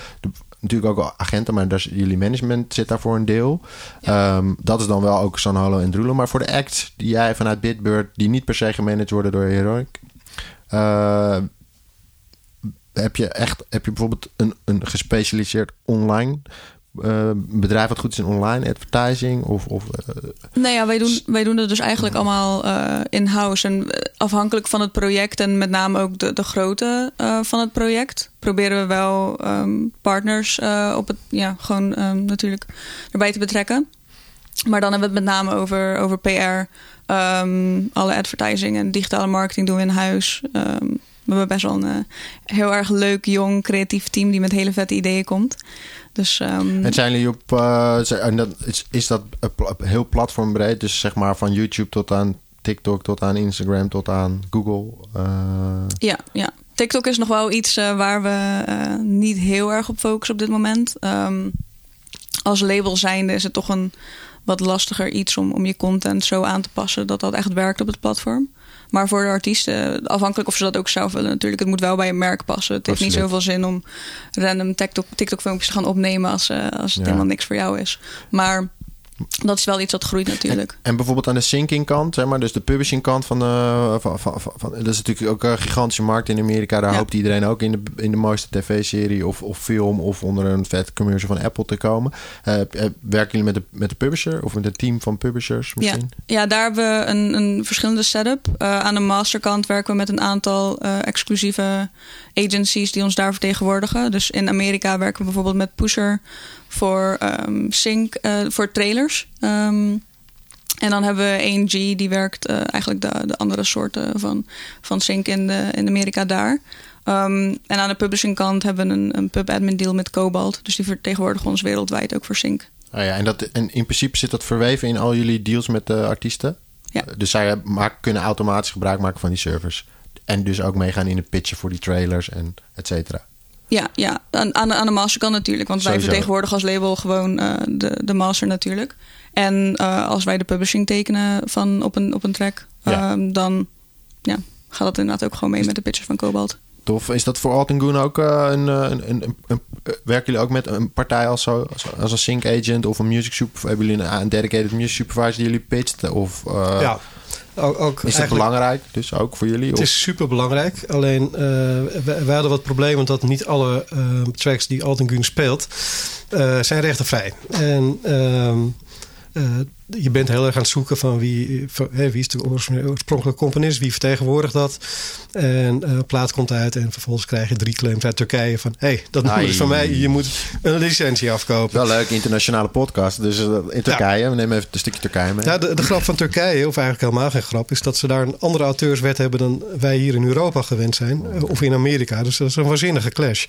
natuurlijk ook agenten, maar daar, jullie management zit daar voor een deel. Ehm, dat is dan wel ook San Holo en Drulo. Maar voor de acts die jij vanuit Bitbird, die niet per se gemanaged worden door Heroic, uh, heb je echt heb je bijvoorbeeld een, een gespecialiseerd online uh, bedrijf wat goed is in online advertising? Of, of, uh... Nou ja, wij doen, wij doen het dus eigenlijk allemaal uh, in-house. En afhankelijk van het project en met name ook de, de grootte van het project, proberen we wel um, partners op het, ja, gewoon um, natuurlijk erbij te betrekken. Maar dan hebben we het met name over, over PR. Um, ehm, alle advertising en digitale marketing doen we in huis. we hebben best wel een heel erg leuk, jong, creatief team die met hele vette ideeën komt. Dus, um... En zijn jullie op, uh, en dat, is, is dat heel platformbreed? Dus zeg maar van YouTube tot aan TikTok, tot aan Instagram, tot aan Google? Uh... Ja, ja. TikTok is nog wel iets uh, waar we niet heel erg op focussen op dit moment. Um, als label zijnde is het toch een wat lastiger iets om, om je content zo aan te passen dat dat echt werkt op het platform. Maar voor de artiesten, afhankelijk of ze dat ook zelf willen natuurlijk. Het moet wel bij een merk passen. Het heeft niet zoveel zin om random TikTok, TikTok filmpjes te gaan opnemen als, uh, als het helemaal niks voor jou is. Maar dat is wel iets dat groeit natuurlijk. En, bijvoorbeeld aan de sinking kant, zeg maar, dus de publishing kant van, van, van, van, dat is natuurlijk ook een gigantische markt in Amerika. Daar hoopt iedereen ook in de, in de mooiste tv-serie of, of film of onder een vet commercial van Apple te komen. Uh, werken jullie met de, met de publisher of met een team van publishers misschien? Ja, ja daar hebben we een, een verschillende setup. Uh, aan de masterkant werken we met een aantal exclusieve agencies die ons daar vertegenwoordigen. Dus in Amerika werken we bijvoorbeeld met Pusher voor um, Sync, uh, voor trailers. Um, en dan hebben we ANG, die werkt uh, eigenlijk de, de andere soorten van, van Sync in, de, in Amerika daar. Um, en aan de publishing kant hebben we een, een pub admin deal met Cobalt. Dus die vertegenwoordigen ons wereldwijd ook voor Sync. Oh ja, en, dat, en in principe zit dat verweven in al jullie deals met de artiesten? Ja. Dus zij maken, kunnen automatisch gebruik maken van die servers. En dus ook meegaan in de pitchen voor die trailers en et cetera. Ja, ja. Aan, aan, de master kan natuurlijk. Want wij vertegenwoordigen als label gewoon uh, de, de master natuurlijk. En uh, als wij de publishing tekenen van op een, op een track, ja. uh, dan ja, gaat dat inderdaad ook gewoon mee met de pitches van Cobalt. Tof. Is dat voor Altingoon ook een, een, een, een, Werken jullie ook met een partij als, zo, als, als een sync agent of een music supervisor? Hebben jullie een, een dedicated music supervisor die jullie pitcht? Of, ja. Ook, ook is dat belangrijk, dus ook voor jullie? Het is super belangrijk. Alleen uh, we, hadden wat problemen dat niet alle uh, tracks die Altengun speelt uh, zijn rechtenvrij. En ehm, je bent heel erg aan het zoeken van wie, van, wie is de oorspronkelijke componist, wie vertegenwoordigt dat. En een plaat komt uit en vervolgens krijg je drie claims uit Turkije van hé, hey, dat nummer is van mij, je moet een licentie afkopen. Wel leuk, internationale podcast. Dus in Turkije, we nemen even een stukje Turkije mee. Ja, de, de grap van Turkije, of eigenlijk helemaal geen grap, is dat ze daar een andere auteurswet hebben dan wij hier in Europa gewend zijn. Of in Amerika. Dus dat is een waanzinnige clash.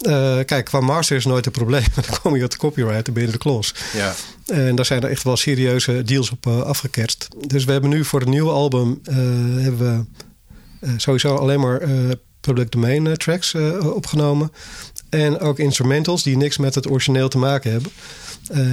Uh, kijk, qua master is nooit een probleem. [LAUGHS] Dan kom je op de copyright en ben je de klos. Ja. En daar zijn er echt wel serieuze deals op uh, afgekerst. Dus we hebben nu voor het nieuwe album uh, hebben we sowieso alleen maar public domain tracks opgenomen. En ook instrumentals die niks met het origineel te maken hebben.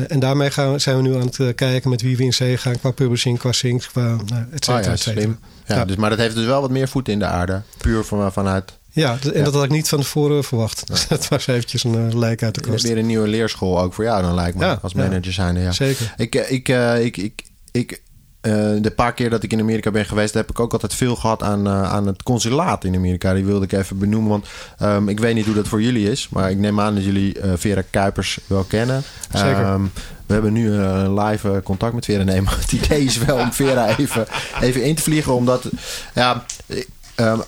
en daarmee gaan we, zijn we nu aan het kijken met wie we in zee gaan qua publishing, qua syncs, qua nou, et cetera, oh ja, et cetera. Ja, ja, Dus, maar dat heeft dus wel wat meer voeten in de aarde. Puur van, vanuit ja, en dat had ik niet van tevoren verwacht. Dus [LAUGHS] dat was eventjes een uh, lijk uit de kast. Weer een nieuwe leerschool ook voor jou dan lijkt me. Ja, als manager zijn. Ja. Zeker. Ik, ik, uh, ik, ik, ik uh, de paar keer dat ik in Amerika ben geweest, heb ik ook altijd veel gehad aan, aan het consulaat in Amerika. Die wilde ik even benoemen, want um, ik weet niet hoe dat voor jullie is, maar ik neem aan dat jullie Vera Kuipers wel kennen. Zeker. Um, we hebben nu een live contact met Vera. Nee, maar het idee is wel om Vera even, even in te vliegen, omdat ja, um, uh,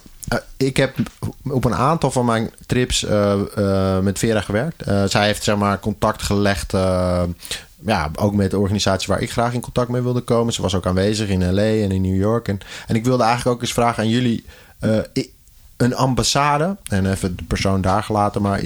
ik heb op een aantal van mijn trips uh, uh, met Vera gewerkt. zij heeft zeg maar contact gelegd. ja, ook met de organisatie waar ik graag in contact mee wilde komen. Ze was ook aanwezig in LA en in New York. En, en ik wilde eigenlijk ook eens vragen aan jullie. een ambassade, en even de persoon daar gelaten, maar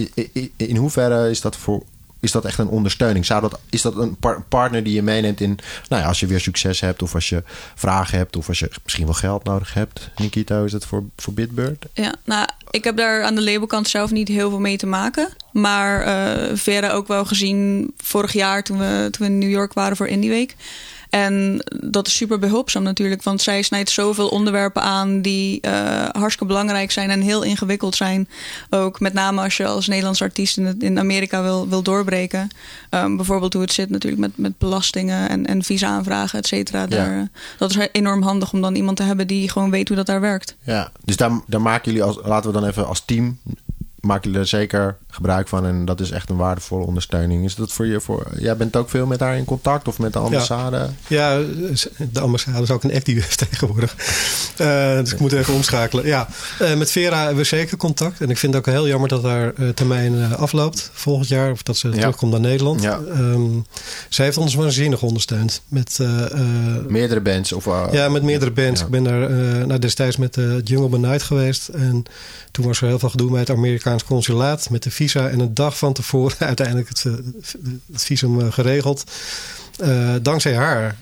in hoeverre is dat voor is dat echt een ondersteuning? Zou dat, is dat een par partner die je meeneemt in, nou ja, als je weer succes hebt, of als je vragen hebt, of als je misschien wel geld nodig hebt? Nikita, is dat voor, voor Bitbird? Ja, nou, ik heb daar aan de labelkant zelf niet heel veel mee te maken. Maar uh, Vera ook wel gezien vorig jaar toen we, toen we in New York waren voor Indie Week. En dat is super behulpzaam natuurlijk, want zij snijdt zoveel onderwerpen aan die uh, hartstikke belangrijk zijn en heel ingewikkeld zijn. Ook met name als je als Nederlands artiest in, in Amerika wil, wil doorbreken. Um, bijvoorbeeld hoe het zit natuurlijk met, met belastingen en, en visa-aanvragen, et cetera. Ja. dat is enorm handig om dan iemand te hebben die gewoon weet hoe dat daar werkt. Ja, dus daar, daar maken jullie als, laten we dan even als team maak je er zeker gebruik van. En dat is echt een waardevolle ondersteuning. Is dat voor je voor. Jij bent ook veel met haar in contact of met de ambassade? Ja, de ambassade is ook een app die we [LAUGHS] tegenwoordig. Uh, dus ik moet even omschakelen. Ja, uh, met Vera hebben we zeker contact. En ik vind het ook heel jammer dat haar uh, termijn afloopt volgend jaar. Of dat ze ja. terugkomt naar Nederland. Ja. Um, zij heeft ons waanzinnig ondersteund. Met meerdere bands? Of, ja, met meerdere bands. Ik ben daar nou, destijds met Jungle by Night geweest. En toen was er heel veel gedoe met het Amerikaans consulaat, met de visa. En een dag van tevoren [LAUGHS] uiteindelijk het, eh, visum eh, geregeld. Uh, dankzij haar.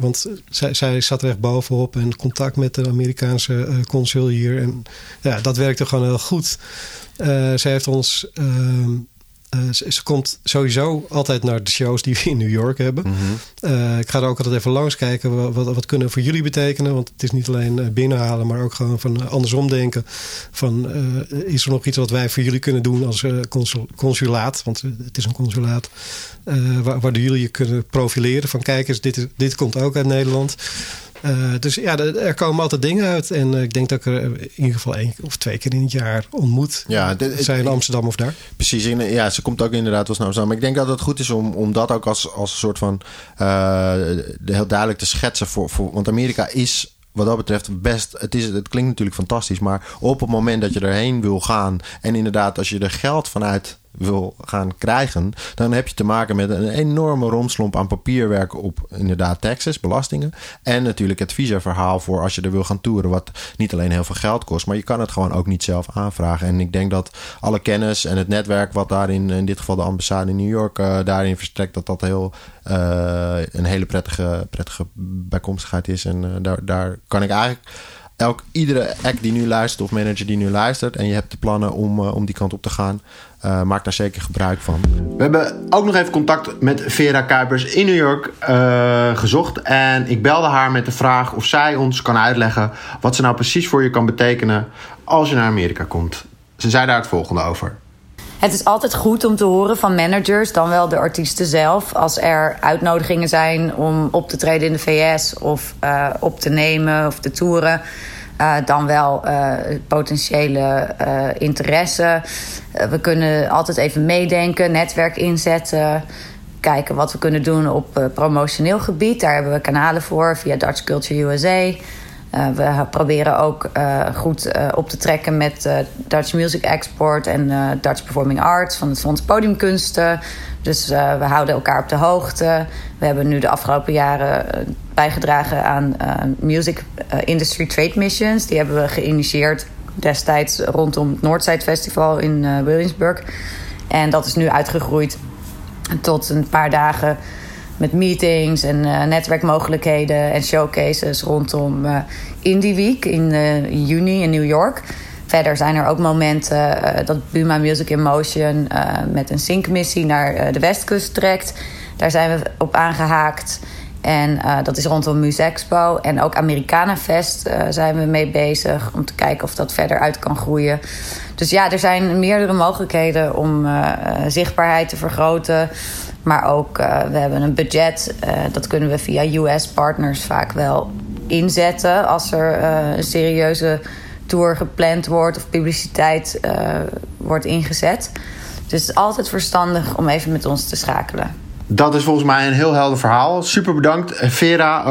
Want zij, zij zat er echt bovenop en contact met de Amerikaanse consul hier. En ja, dat werkte gewoon heel goed. zij heeft ons ehm, uh, ze, komt sowieso altijd naar de shows die we in New York hebben. Mhm. uh, ik ga er ook altijd even langs kijken. Wat, wat, kunnen voor jullie betekenen? Want het is niet alleen eh, binnenhalen, maar ook gewoon van andersom denken. Van, is er nog iets wat wij voor jullie kunnen doen als consul, consulaat? Want het is een consulaat. waardoor jullie je kunnen profileren. Van kijk eens, dit, is, dit komt ook uit Nederland. Uh, dus ja, er komen altijd dingen uit. En uh, ik denk dat ik er in ieder geval één of twee keer in het jaar ontmoet. Ja, zij in Amsterdam of daar. Precies. Ja, ze komt ook inderdaad wel naar Amsterdam. Maar ik denk dat het goed is om, om dat ook als, als een soort van uh, heel duidelijk te schetsen. Voor, voor, want Amerika is wat dat betreft best. Het, is, het klinkt natuurlijk fantastisch. Maar op het moment dat je erheen wil gaan. En inderdaad, als je er geld vanuit wil gaan krijgen, dan heb je te maken met een enorme romslomp aan papierwerk op inderdaad taxes, belastingen. En natuurlijk het visa-verhaal voor als je er wil gaan toeren, wat niet alleen heel veel geld kost, maar je kan het gewoon ook niet zelf aanvragen. En ik denk dat alle kennis en het netwerk wat daarin, in dit geval de ambassade in New York, uh, daarin verstrekt, dat dat heel uh, een hele prettige, prettige bijkomstigheid is. En uh, daar, daar kan ik eigenlijk elk, iedere act die nu luistert of manager die nu luistert en je hebt de plannen om, uh, om die kant op te gaan, uh, maak daar zeker gebruik van. We hebben ook nog even contact met Vera Kuipers in New York uh, gezocht. En ik belde haar met de vraag of zij ons kan uitleggen wat ze nou precies voor je kan betekenen als je naar Amerika komt. Ze zei daar het volgende over. Het is altijd goed om te horen van managers, dan wel de artiesten zelf. Als er uitnodigingen zijn om op te treden in de VS of uh, op te nemen of te toeren. Uh, dan wel uh, potentiële interesse. we kunnen altijd even meedenken, netwerk inzetten. kijken wat we kunnen doen op promotioneel gebied. Daar hebben we kanalen voor via Dutch Culture USA. Uh, we proberen ook uh, goed op te trekken met Dutch Music Export en Dutch Performing Arts van het Fonds Podiumkunsten. Dus we houden elkaar op de hoogte. We hebben nu de afgelopen jaren bijgedragen aan Music Industry Trade Missions. Die hebben we geïnitieerd destijds rondom het Noordside Festival in Williamsburg. En dat is nu uitgegroeid tot een paar dagen met meetings en uh, netwerkmogelijkheden en showcases rondom uh, Indie Week in uh, juni in New York. Verder zijn er ook momenten dat Buma Music in Motion met een syncmissie naar de Westkust trekt. Daar zijn we op aangehaakt. En dat is rondom Musexpo. En ook Americanafest zijn we mee bezig om te kijken of dat verder uit kan groeien. Dus ja, er zijn meerdere mogelijkheden om zichtbaarheid te vergroten. Maar ook, uh, we hebben een budget. Uh, dat kunnen we via US-partners vaak wel inzetten. Als er uh, een serieuze tour gepland wordt of publiciteit wordt ingezet. Dus het is altijd verstandig om even met ons te schakelen. Dat is volgens mij een heel helder verhaal. Super bedankt, Vera.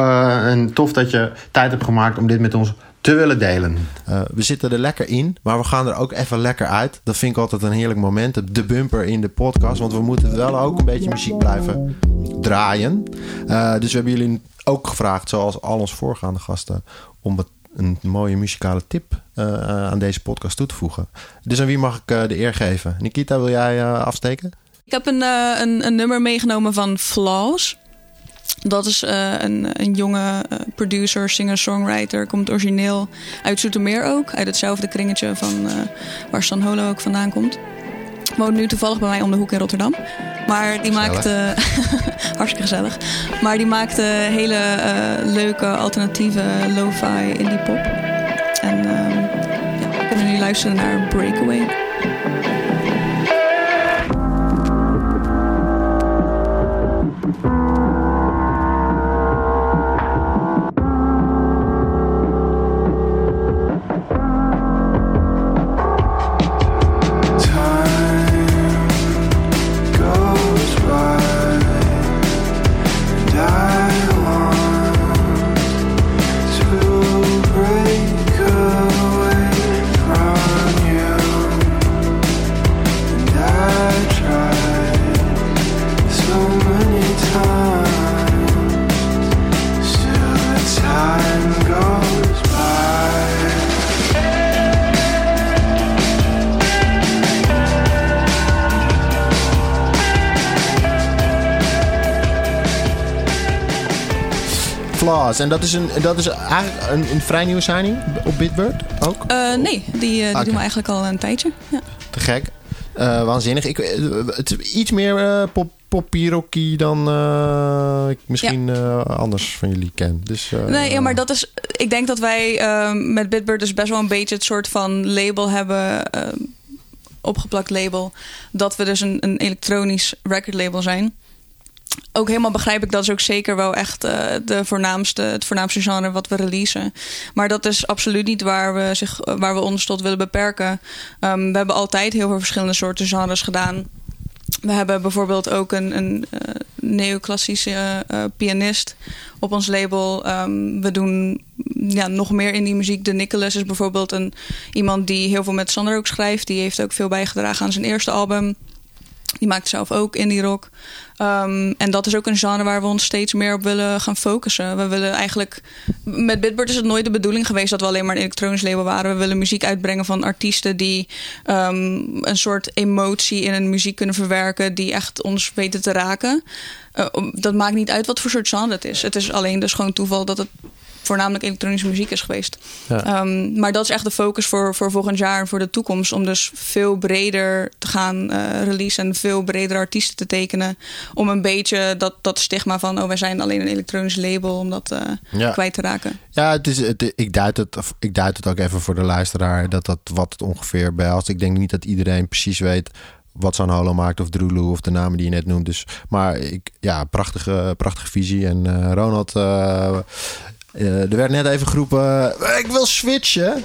en tof dat je tijd hebt gemaakt om dit met ons te willen delen. Uh, we zitten er lekker in, maar we gaan er ook even lekker uit. Dat vind ik altijd een heerlijk moment. De bumper in de podcast, want we moeten wel ook een beetje muziek blijven draaien. Uh, dus we hebben jullie ook gevraagd, zoals al onze voorgaande gasten, om een mooie muzikale tip uh, aan deze podcast toe te voegen. Dus aan wie mag ik de eer geven? Nikita, wil jij afsteken? Ik heb een, een, een nummer meegenomen van Flaws. Dat is uh, een, een jonge uh, producer, singer-songwriter. Komt origineel uit Zoetermeer ook. Uit hetzelfde kringetje van uh, waar Stan Holo ook vandaan komt. Woont nu toevallig bij mij om de hoek in Rotterdam. Maar die maakt... [LAUGHS] hartstikke gezellig. Maar die maakt hele leuke alternatieve lo-fi indie pop. En ja, we kunnen nu luisteren naar Breakaway. En dat is, een, dat is eigenlijk een, een vrij nieuwe signing op Bitbird ook? Uh, nee, die, uh, die doen we eigenlijk al een tijdje. Ja. Te gek. Uh, waanzinnig. Ik, het is iets meer pop, poppy dan ik misschien anders van jullie ken. Dus, nee, ja, maar dat is. Ik denk dat wij met Bitbird dus best wel een beetje het soort van label hebben. opgeplakt label. Dat we dus een, een elektronisch record label zijn ook helemaal begrijp ik dat is ook zeker wel echt uh, de voornaamste, het voornaamste genre wat we releasen. Maar dat is absoluut niet waar we, zich, waar we ons tot willen beperken. Um, we hebben altijd heel veel verschillende soorten genres gedaan. We hebben bijvoorbeeld ook een, een uh, neoclassische pianist op ons label. Um, we doen ja, nog meer in die muziek. De Nicholas is bijvoorbeeld een, iemand die heel veel met Sander ook schrijft. Die heeft ook veel bijgedragen aan zijn eerste album. Die maakt zelf ook indie rock. Um, en dat is ook een genre waar we ons steeds meer op willen gaan focussen. We willen eigenlijk. Met Bitbird is het nooit de bedoeling geweest dat we alleen maar een elektronisch label waren. We willen muziek uitbrengen van artiesten die um, een soort emotie in een muziek kunnen verwerken. die echt ons weten te raken. Uh, dat maakt niet uit wat voor soort genre het is. Het is alleen dus gewoon toeval dat het voornamelijk elektronische muziek is geweest. Ja. Um, maar dat is echt de focus voor, voor volgend jaar en voor de toekomst. Om dus veel breder te gaan uh, releasen en veel breder artiesten te tekenen. Om een beetje dat, dat stigma van, oh, wij zijn alleen een elektronisch label, om dat uh, kwijt te raken. Ja, het is, het, ik, duid het, ik duid het ook even voor de luisteraar, dat dat wat het ongeveer behelst. Ik denk niet dat iedereen precies weet wat zo'n holo maakt of Drulu of de namen die je net noemt. Dus, maar ik, ja, prachtige, prachtige visie. En uh, Ronald, uh, Uh, er werd net even geroepen, ik wil switchen.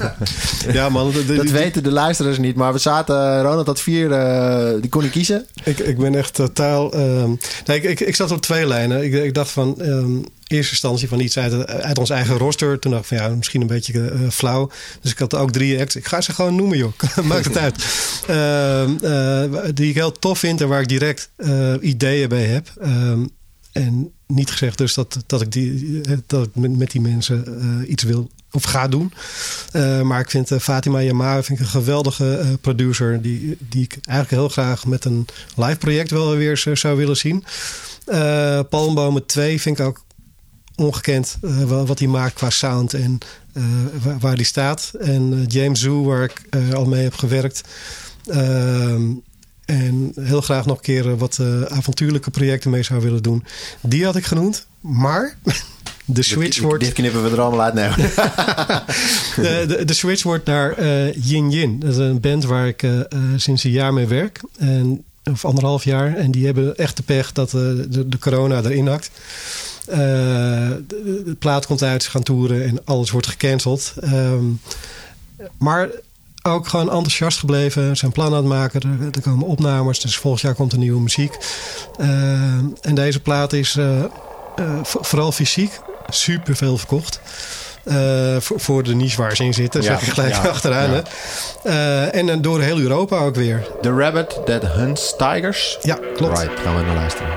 [LAUGHS] ja man. dat weten de luisteraars niet. Maar we zaten, Ronald had vier, uh, die kon ik kiezen. Ik, ik ben echt totaal... Um, nee, ik, ik, ik, zat op twee lijnen. Ik, ik dacht van... Um, eerste instantie van iets uit, uit ons eigen roster. Toen dacht ik van ja, misschien een beetje uh, flauw. Dus ik had ook drie acts. Ik ga ze gewoon noemen, joh. [LAUGHS] Maakt het uit. Uh, die ik heel tof vind en waar ik direct ideeën bij heb. Ehm, en niet gezegd dus dat, dat ik, die, dat ik met die mensen iets wil of ga doen. Uh, maar ik vind uh, Fatima Yamara vind ik een geweldige producer. Die, die ik eigenlijk heel graag met een live project wel weer zou willen zien. Palmbomen 2 vind ik ook ongekend wat hij maakt qua sound en waar, waar die staat. En James Zoo, waar ik al mee heb gewerkt. Ehm, en heel graag nog een keer wat avontuurlijke projecten mee zou willen doen. Die had ik genoemd. Maar [LAUGHS] de switch wordt... Dit knippen we er allemaal uit. Nee. [LAUGHS] de, de, de, switch wordt naar uh, Yin Yin. Dat is een band waar ik uh, sinds een jaar mee werk. En, of anderhalf jaar. En die hebben echt de pech dat de, de corona erin hakt. De, de, plaat komt uit, ze gaan toeren en alles wordt gecanceld. Um, maar ook gewoon enthousiast gebleven. Zijn plannen aan het maken. Er, er, komen opnames. Dus volgend jaar komt er nieuwe muziek. Uh, en deze plaat is uh, uh, vooral fysiek super veel verkocht. Uh, voor, voor, de niche waar ze in zitten, ja, zeg ik gelijk ja, achteraan. Ja. Uh, en door heel Europa ook weer. The Rabbit That Hunts Tigers? Ja, klopt. Right, gaan we naar luisteren.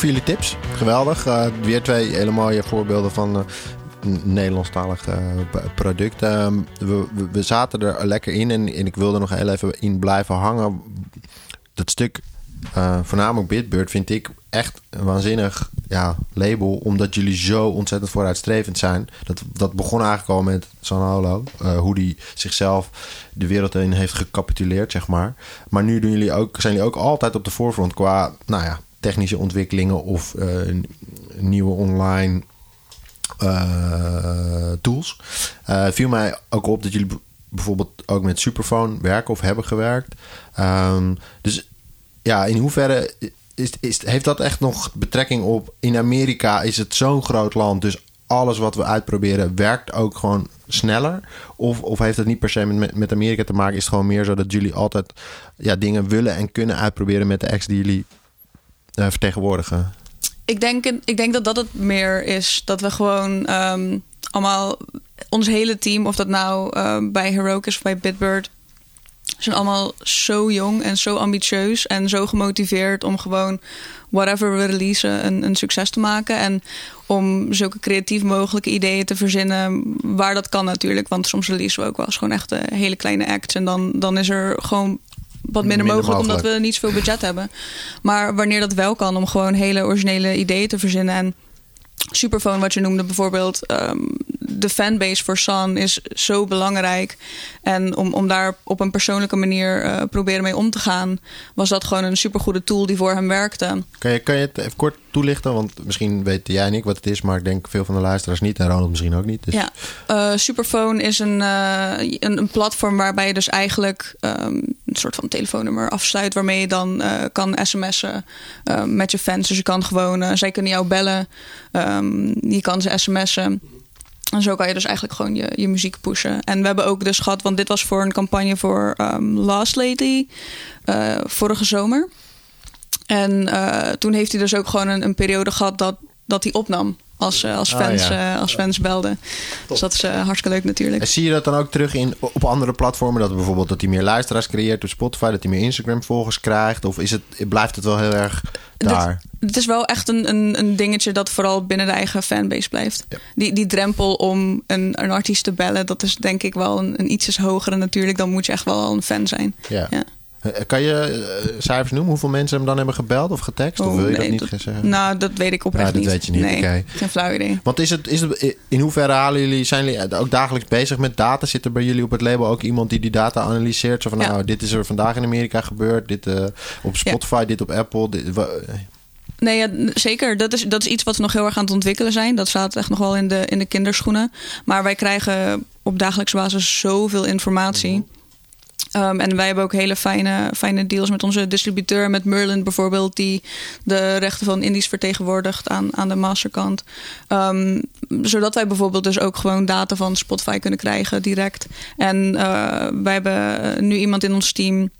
Voor jullie tips. Geweldig. Uh, weer twee hele mooie voorbeelden van uh, Nederlandstalige uh, producten. We, we, we, zaten er lekker in en, en, ik wilde nog heel even in blijven hangen. Dat stuk, voornamelijk Bitbird, vind ik echt een waanzinnig ja, label. Omdat jullie zo ontzettend vooruitstrevend zijn. Dat, dat begon eigenlijk al met Sanolo. hoe die zichzelf de wereld in heeft gecapituleerd, zeg maar. Maar nu doen jullie ook, zijn jullie ook altijd op de voorgrond qua, nou ja, technische ontwikkelingen of uh, nieuwe online uh, tools. Uh, viel mij ook op dat jullie bijvoorbeeld ook met Superphone werken of hebben gewerkt. Um, dus ja, in hoeverre is, is, heeft dat echt nog betrekking op... In Amerika is het zo'n groot land, dus alles wat we uitproberen werkt ook gewoon sneller? Of, of heeft het niet per se met, met Amerika te maken? Is het gewoon meer zo dat jullie altijd ja, dingen willen en kunnen uitproberen met de ex die jullie vertegenwoordigen? Ik denk, ik denk dat dat het meer is. Dat we gewoon um, allemaal, ons hele team, of dat nou uh, bij Heroic is of bij Bitbird, zijn allemaal zo jong en zo ambitieus en zo gemotiveerd om gewoon whatever we releasen een, een succes te maken. En om zulke creatief mogelijke ideeën te verzinnen waar dat kan natuurlijk. Want soms releasen we ook wel eens gewoon echt hele kleine acts. En dan, dan is er gewoon wat minder, mogelijk, omdat we niet zoveel budget hebben. Maar wanneer dat wel kan, om gewoon hele originele ideeën te verzinnen. En Superphone, wat je noemde bijvoorbeeld, um, de fanbase voor San is zo belangrijk. En om, om daar op een persoonlijke manier uh, proberen mee om te gaan, was dat gewoon een supergoede tool die voor hem werkte. Kan je, kan je het even kort toelichten? Want misschien weet jij en ik wat het is, maar ik denk veel van de luisteraars niet en Ronald misschien ook niet. Dus... Ja, uh, Superphone is een, uh, een, een, platform waarbij je dus eigenlijk um, een soort van telefoonnummer afsluit, waarmee je dan kan sms'en met je fans. Dus je kan gewoon, zij kunnen jou bellen, um, je kan ze sms'en. En zo kan je dus eigenlijk gewoon je, je muziek pushen. En we hebben ook dus gehad, want dit was voor een campagne voor um, Last Lady vorige zomer. En uh, toen heeft hij dus ook gewoon een, een, periode gehad dat, dat hij opnam. als, eh, als, Ah, fans, ja. eh, als fans belden. Dus dat is eh, hartstikke leuk natuurlijk. En zie je dat dan ook terug in, op andere platformen? Dat bijvoorbeeld dat hij meer luisteraars creëert op Spotify, dat hij meer Instagram-volgers krijgt? Of is het, blijft het wel heel erg daar? Het is wel echt een, een, een dingetje dat vooral binnen de eigen fanbase blijft. Die, die drempel om een, een artiest te bellen, dat is denk ik wel een, een ietsjes hogere natuurlijk. Dan moet je echt wel een fan zijn. Ja. Ja. Eh, Kan je eh, cijfers noemen? Hoeveel mensen hem dan hebben gebeld of getekst? of Oh, wil je nee, dat niet zeggen? Nou, dat weet ik oprecht Ja, dat niet. weet je niet, Nee, geen flauw idee. Want is het, is het, in hoeverre halen jullie, zijn jullie ook dagelijks bezig met data? Zit er bij jullie op het label ook iemand die die data analyseert? Zo van, Ja. nou, dit is er vandaag in Amerika gebeurd. Dit eh, op Spotify, dit op Apple. Dit, Nee, ja, zeker. Dat is, dat is iets wat we nog heel erg aan het ontwikkelen zijn. Dat staat echt nog wel in de, in de kinderschoenen. Maar wij krijgen op dagelijkse basis zoveel informatie. Um, en wij hebben ook hele fijne, fijne deals met onze distributeur, met Merlin bijvoorbeeld, die de rechten van Indies vertegenwoordigt aan, aan de masterkant. Um, zodat wij bijvoorbeeld dus ook gewoon data van Spotify kunnen krijgen direct. En uh, wij hebben nu iemand in ons team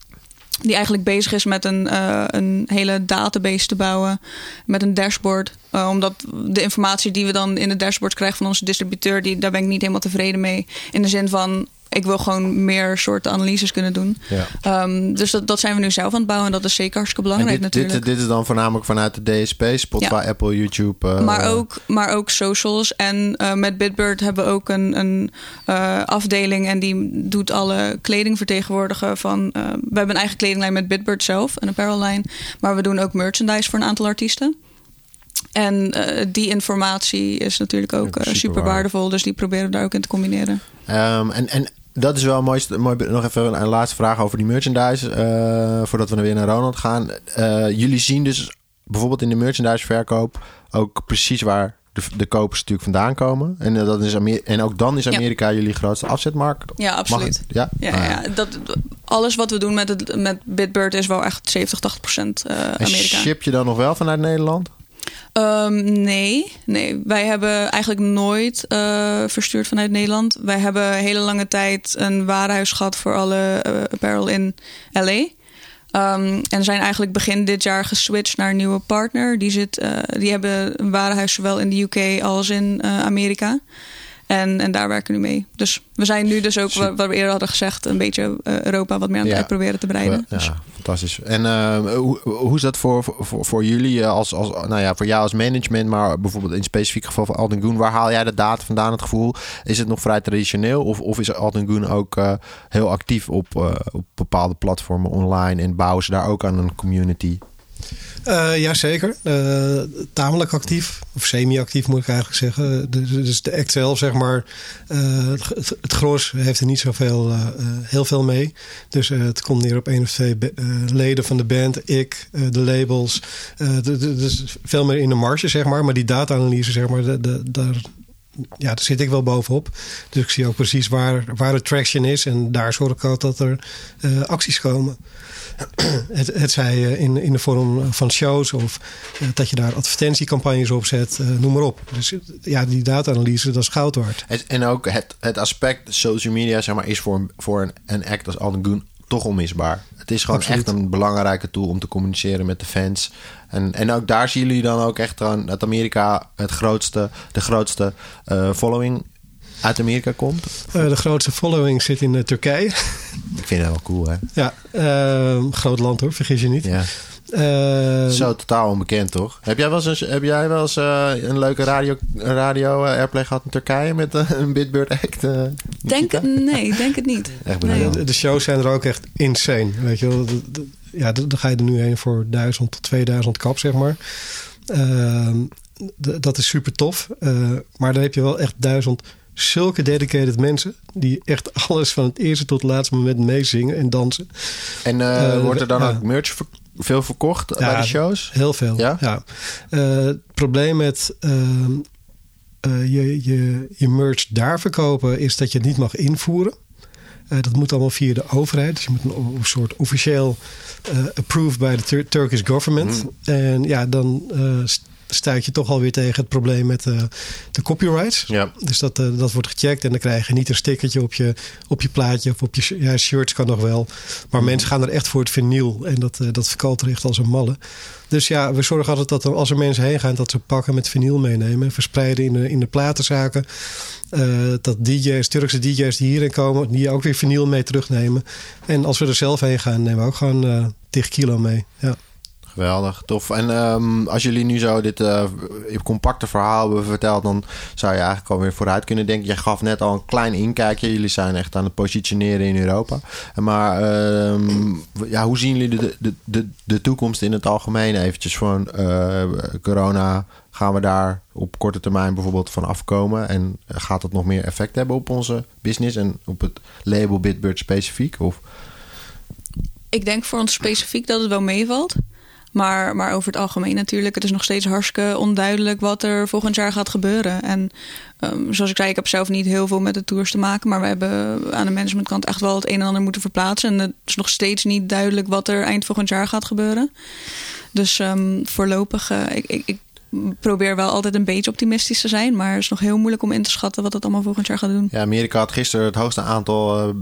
die eigenlijk bezig is met een, uh, een hele database te bouwen. Met een dashboard. Uh, omdat de informatie die we dan in de dashboard krijgen van onze distributeur, die, daar ben ik niet helemaal tevreden mee. In de zin van. Ik wil gewoon meer soorten analyses kunnen doen. Ja. Um, dus dat, dat zijn we nu zelf aan het bouwen. En dat is zeker hartstikke belangrijk dit, natuurlijk. Dit, dit, is dan voornamelijk vanuit de DSP, Spotify, ja. Apple, YouTube. Uh, maar, ook, maar ook socials. En uh, met Bitbird hebben we ook een, een uh, afdeling. En die doet alle kleding vertegenwoordigen. Van, we hebben een eigen kledinglijn met Bitbird zelf. Een apparellijn. Maar we doen ook merchandise voor een aantal artiesten. En uh, die informatie is natuurlijk ook uh, super, super waardevol. Dus die proberen we daar ook in te combineren. Um, en, en dat is wel mooi. mooi nog even een laatste vraag over die merchandise. Uh, voordat we weer naar Ronald gaan. Uh, jullie zien dus bijvoorbeeld in de merchandise verkoop ook precies waar de, de kopers natuurlijk vandaan komen. En, uh, dat is Amer en ook dan is Amerika ja. jullie grootste afzetmarkt. Ja, absoluut. Ja? Ja, ah, ja. Dat, alles wat we doen met, het, met Bitbird is wel echt 70, 80 procent Amerika. En ship je dan nog wel vanuit Nederland? Um, nee, nee, wij hebben eigenlijk nooit uh, verstuurd vanuit Nederland. Wij hebben hele lange tijd een warenhuis gehad voor alle uh, apparel in LA. Um, en zijn eigenlijk begin dit jaar geswitcht naar een nieuwe partner. Die, zit, uh, die hebben een warenhuis zowel in de UK als in Amerika. En, en daar werken we nu mee. Dus we zijn nu dus ook, wat we eerder hadden gezegd, een beetje uh, Europa wat meer aan het proberen te breiden. Ja, dus. fantastisch. En uh, hoe, hoe is dat voor, voor, voor jullie als, als, nou ja, voor jou als management, maar bijvoorbeeld in specifiek geval van Alden Goon, waar haal jij de data vandaan, het gevoel? Is het nog vrij traditioneel of, of is Alden Goon ook uh, heel actief op, op bepaalde platformen online en bouwen ze daar ook aan een community? Uh, Jazeker, uh, tamelijk actief, of semi-actief moet ik eigenlijk zeggen. Dus, dus de act zelf, zeg maar, het, het gros heeft er niet zoveel, heel veel mee. Dus het komt neer op één of twee leden van de band, ik, de labels. dus veel meer in de marge, zeg maar. Maar die data-analyse, zeg maar, de, de, daar, ja, daar zit ik wel bovenop. Dus ik zie ook precies waar, waar de traction is. En daar zorg ik ook dat er acties komen. [CLEARS THROAT] Het, het zij in, in de vorm van shows of uh, dat je daar advertentiecampagnes op zet, noem maar op. Dus ja, die data-analyse, dat is goud waard. Het, en ook het, het aspect social media, zeg maar, is voor, voor een, een act als Alden toch onmisbaar. Het is gewoon Absoluut. echt een belangrijke tool om te communiceren met de fans. En, en ook daar zien jullie dan ook echt aan dat Amerika het grootste, de grootste uh, following uit Amerika komt? Uh, de grootste following zit in uh, Turkije. Ik vind het wel cool, hè? Ja, groot land hoor, vergis je niet. Ja. Zo totaal onbekend, toch? Heb jij wel eens, heb jij wel eens een leuke radio, radio airplay gehad in Turkije met een Bitbird act? denk, nee, denk het niet. Echt nee. de, de, shows zijn er ook echt insane. Weet je wel? Ja, dan ga je er nu heen voor 1000 tot 2000 kap, zeg maar. Ehm, dat is super tof. maar dan heb je wel echt duizend zulke dedicated mensen die echt [LAUGHS] alles van het eerste tot het laatste moment meezingen en dansen. En uh, uh, wordt er dan ook merch ver veel verkocht ja, bij de shows? Heel veel. Ja. ja. Uh, het probleem met ehm, je, je, je merch daar verkopen is dat je het niet mag invoeren. dat moet allemaal via de overheid. Dus je moet een, een soort officieel approved bij de Tur Turkish government. Mm. En ja, dan stuit je toch alweer tegen het probleem met uh, de copyrights. Ja. Dus dat, uh, dat wordt gecheckt en dan krijg je niet een stickertje op je, op je plaatje of op je ja, shirts kan nog wel. Maar mensen gaan er echt voor het vinyl en dat, uh, dat verkoopt er echt als een malle. Dus ja, we zorgen altijd dat er, als er mensen heen gaan, dat ze pakken met vinyl meenemen en verspreiden in de, in de platenzaken. dat DJ's, Turkse DJ's die hierin komen, die ook weer vinyl mee terugnemen. En als we er zelf heen gaan, nemen we ook gewoon uh, 10 kilo mee. Ja. Geweldig, tof. En um, als jullie nu zo dit uh, compacte verhaal hebben verteld, dan zou je eigenlijk alweer vooruit kunnen denken. Jij gaf net al een klein inkijkje. Jullie zijn echt aan het positioneren in Europa. Maar um, ja, hoe zien jullie de, de, de, de toekomst in het algemeen eventjes van uh, corona? Gaan we daar op korte termijn bijvoorbeeld van afkomen? En gaat dat nog meer effect hebben op onze business en op het label Bitbird specifiek? Of? Ik denk voor ons specifiek dat het wel meevalt. Maar, maar over het algemeen natuurlijk. Het is nog steeds hartstikke onduidelijk wat er volgend jaar gaat gebeuren. En um, zoals ik zei, ik heb zelf niet heel veel met de tours te maken. Maar we hebben aan de managementkant echt wel het een en ander moeten verplaatsen. En het is nog steeds niet duidelijk wat er eind volgend jaar gaat gebeuren. Dus um, voorlopig, ik, ik, ik probeer wel altijd een beetje optimistisch te zijn. Maar het is nog heel moeilijk om in te schatten wat het allemaal volgend jaar gaat doen. Ja, Amerika had gisteren het hoogste aantal uh,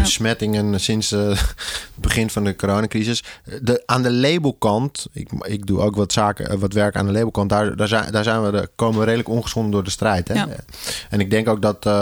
besmettingen ja. sinds uh, het begin van de coronacrisis. De, aan de labelkant, ik, ik doe ook wat zaken, wat werk aan de labelkant. Daar, daar, zijn, daar zijn we, daar komen we redelijk ongeschonden door de strijd. Hè? Ja. En ik denk ook dat uh,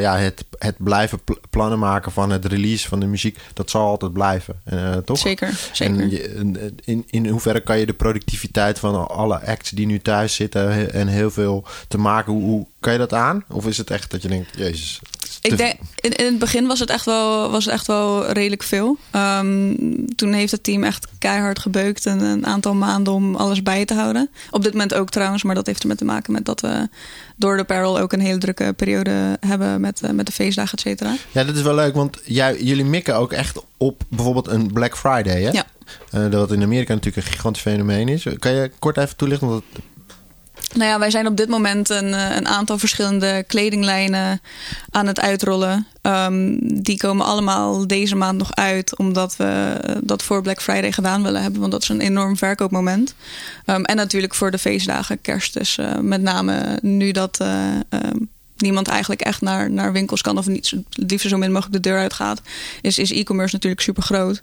ja, het, het blijven plannen maken van het release van de muziek, dat zal altijd blijven. toch? Zeker, zeker. En je, in, in hoeverre kan je de productiviteit van alle die nu thuis zitten en heel veel te maken. Hoe, hoe kan je dat aan? Of is het echt dat je denkt, jezus. Ik denk, in, in het begin was het echt wel, was het echt wel redelijk veel. Um, toen heeft het team echt keihard gebeukt en een aantal maanden om alles bij te houden. Op dit moment ook trouwens, maar dat heeft ermee te maken met dat we door de Peril ook een hele drukke periode hebben met, uh, met de feestdagen, et cetera. Ja, dat is wel leuk, want jij, jullie mikken ook echt op bijvoorbeeld een Black Friday, hè? Ja. Uh, dat in Amerika natuurlijk een gigantisch fenomeen is. Kan je kort even toelichten? Want het... Nou ja, wij zijn op dit moment een, een aantal verschillende kledinglijnen aan het uitrollen. Um, die komen allemaal deze maand nog uit, omdat we dat voor Black Friday gedaan willen hebben. Want dat is een enorm verkoopmoment. Um, en natuurlijk voor de feestdagen, kerst. Dus uh, met name nu dat. Uh, um, niemand eigenlijk echt naar, naar winkels kan of niet, liefst zo min mogelijk de deur uitgaat, is, is e-commerce natuurlijk super groot.